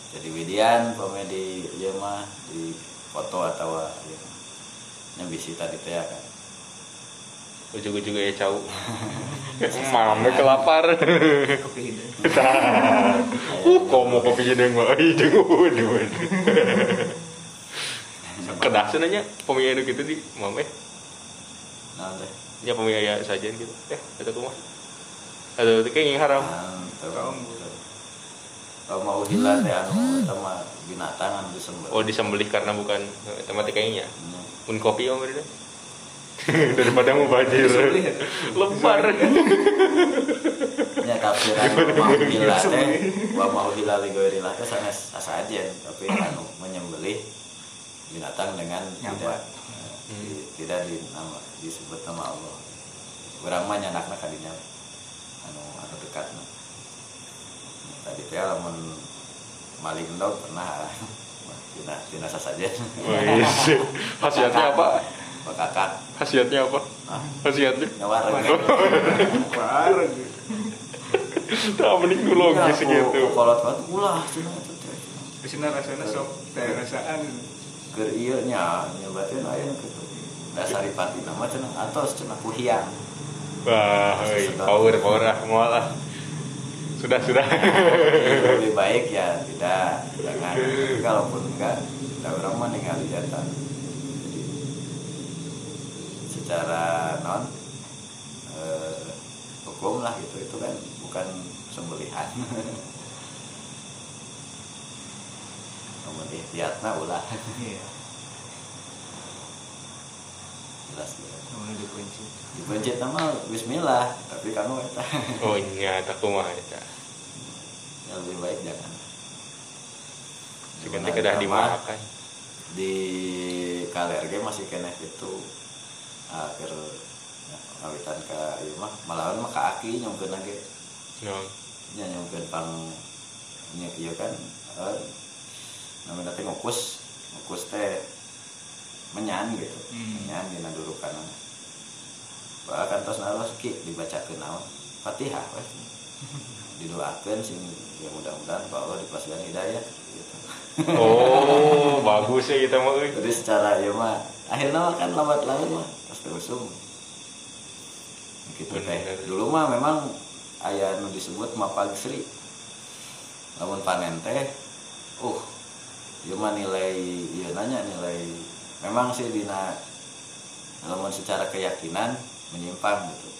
jadi widian komedi ieu mah di foto atau ieu mah nya bisi tadi teh ya kan. Ujung-ujung ya cau. Mama kelapar. Kopi hidung. Uh komo kopi jedeng mah hidung kedasan aja pemilihan gitu di mama eh. Nah teh. Nya pemilihan sajian gitu. Eh eta kumaha aduh itu kayak haram. Mantap. Kaum. Kalau mau hilang teh anu eta mah binatang anu disembelih. oh disembelih karena bukan tempat kayaknya Hmm. pun kopi om udah daripada mau banjir. Disembelih ya? lebar Ya tafsiran mau hilang teh, mau hilang li goirilah teh sanes asajen, tapi anu menyembelih binatang dengan Nyambat. tidak eh, tidak di nama disebut nama Allah. Urang mah nyanakna kadinya anu anu dekatna. Tadi teh lamun maling dog pernah tina tina sasajen. Wis. khasiatnya apa Pak kakak khasiatnya apa ah khasiatnya nyawareng. parah tak mending dulu Ya, logis gitu kolot kolot ulah cenah itu sini rasanya sok teh rasaan Keur ieu nya nyobatin aya nu kitu. Dasari pati nama cenah atos cenah ku hiang. wah hei, power power lah mau lah sudah sudah Lebih baik ya tidak jangan. Tapi kalaupun enggak, kita orang mah ningali. Jadi secara non eh, hukum lah gitu itu kan bukan sembelihan. Namun ikhtiatna ulah iya. Jelas jelas. namanya dikunci dipencet nama Bismillah tapi kamu eta oh iya tak kumaha eta yang lebih baik jangan. Sebenarnya kedah dimakan di KLRG masih kena itu akhir ngawitan ke ieu mah malahan mah ka aki nyongkeun lagi. No nya nyongkeun pang nya ieu kan? Eh, namanya teh ngukus ngukus teh menyan gitu Hmm. menyan dina dudukan Wah, kantos naros ki dibacakeun naon Fatihah weh didoakeun sing ya mudah-mudahan Pak Allah dipaskan hidayah gitu. oh bagus ya kita mau. Jadi secara ya mah akhirnya mah kan lambat laun mah pasti usum. Gitu teh. Dulu mah memang aya nu disebut mapag sri. lamun panen teh uh ieu mah nilai ieu nanya nilai. Memang sih dina lamun secara keyakinan menyimpang gitu.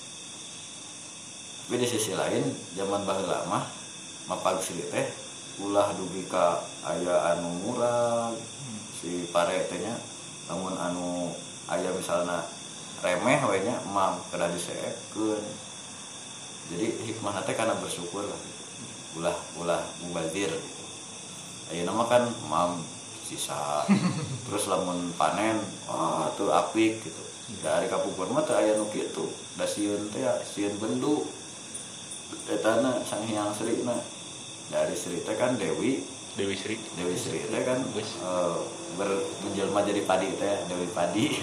Tapi di sisi lain zaman baheula mah mapag teh ulah dugi ka aya anu murah si pare lamun anu aya misalna remeh we nya mam kada jadi hikmah teh karena bersyukur lah ulah ulah mubazir ayeuna mah kan mam sisa. Terus lamun panen wah tuh apik gitu. Dari kapupur mah teu aya nu kitu. Da sieun teh ya, sieun bendu. Etana sang hyang sri na. Dari sri teh kan dewi. Dewi Sri. Dewi sri teh kan eh, ber menjelma jadi padi teh dewi padi.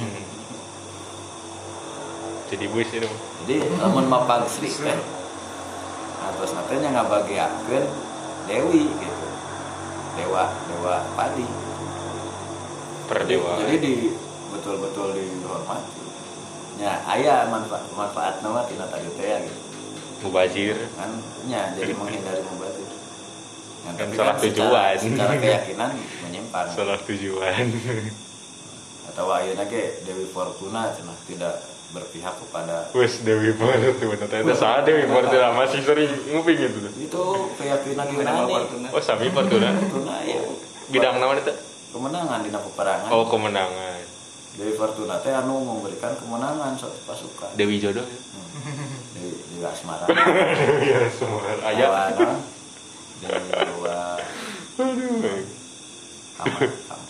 Jadi bus itu. Jadi lamun mapag sri teh. Terus nantinya ngabagiakeun dewi gitu dewa dewa padi. Perdewa jadi di betul-betul dihormati. Ya ayah manfaat manfaat nama tina tadi teh ya, gitu. Mubazir. Kan ya jadi menghindari mubazir. Ya, Kan tapi salah secara- tujuan. secara keyakinan menyimpang salah tujuan. Atau ayeuna ge Dewi Fortuna cenah tidak berpihak kepada Wes Dewi Fortuna ternyata salah Dewi Fortuna masih sering nguping itu itu keyakinan Yunani Fortuna? oh Sami Fortuna. Fortuna ya bidang nama itu? Kemenangan di peperangan oh kemenangan. Dewi Fortuna teh anu memberikan kemenangan suatu pasukan. Dewi Jodoh di, di Asmara. Ya semua Dewa ayat naon? Dewa aduh Kama Kama.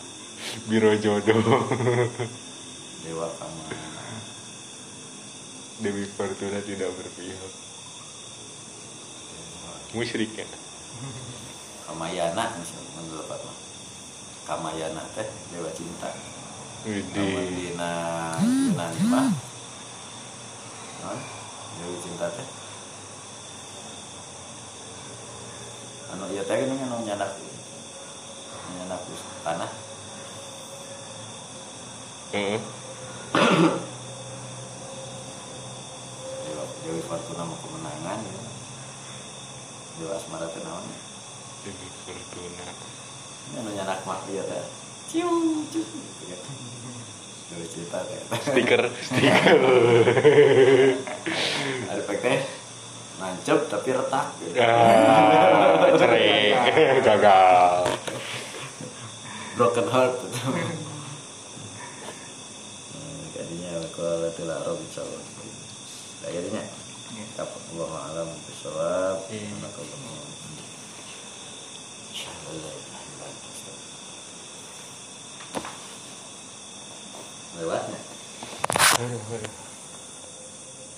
Biro jodoh. Dewa Kama Dewi Fortuna tidak berpihak. Musyrik ya. Kamayana misalnya menurut mah Kamayana teh Dewa Cinta. Widih. Dina naon? Dewi Cinta teh. Anu ieu teh kan anu nyanak nyanak tanah? Heeh. Dewi Fortuna mau kemenangan ya. Dewa Asmara naon ya? Dewi Fortuna Ini anu nyanak mah ieu teh. Cium, cium. Dewi Cinta teh. stiker stiker Ada teh nancep tapi retak gitu. ah cerai gagal Broken heart gitu. Hmm, Kadinya kalau tidak roh insyaallah. Akhirnya Allah alam bisawab. Anak Allah. Lewatnya. aduh aduh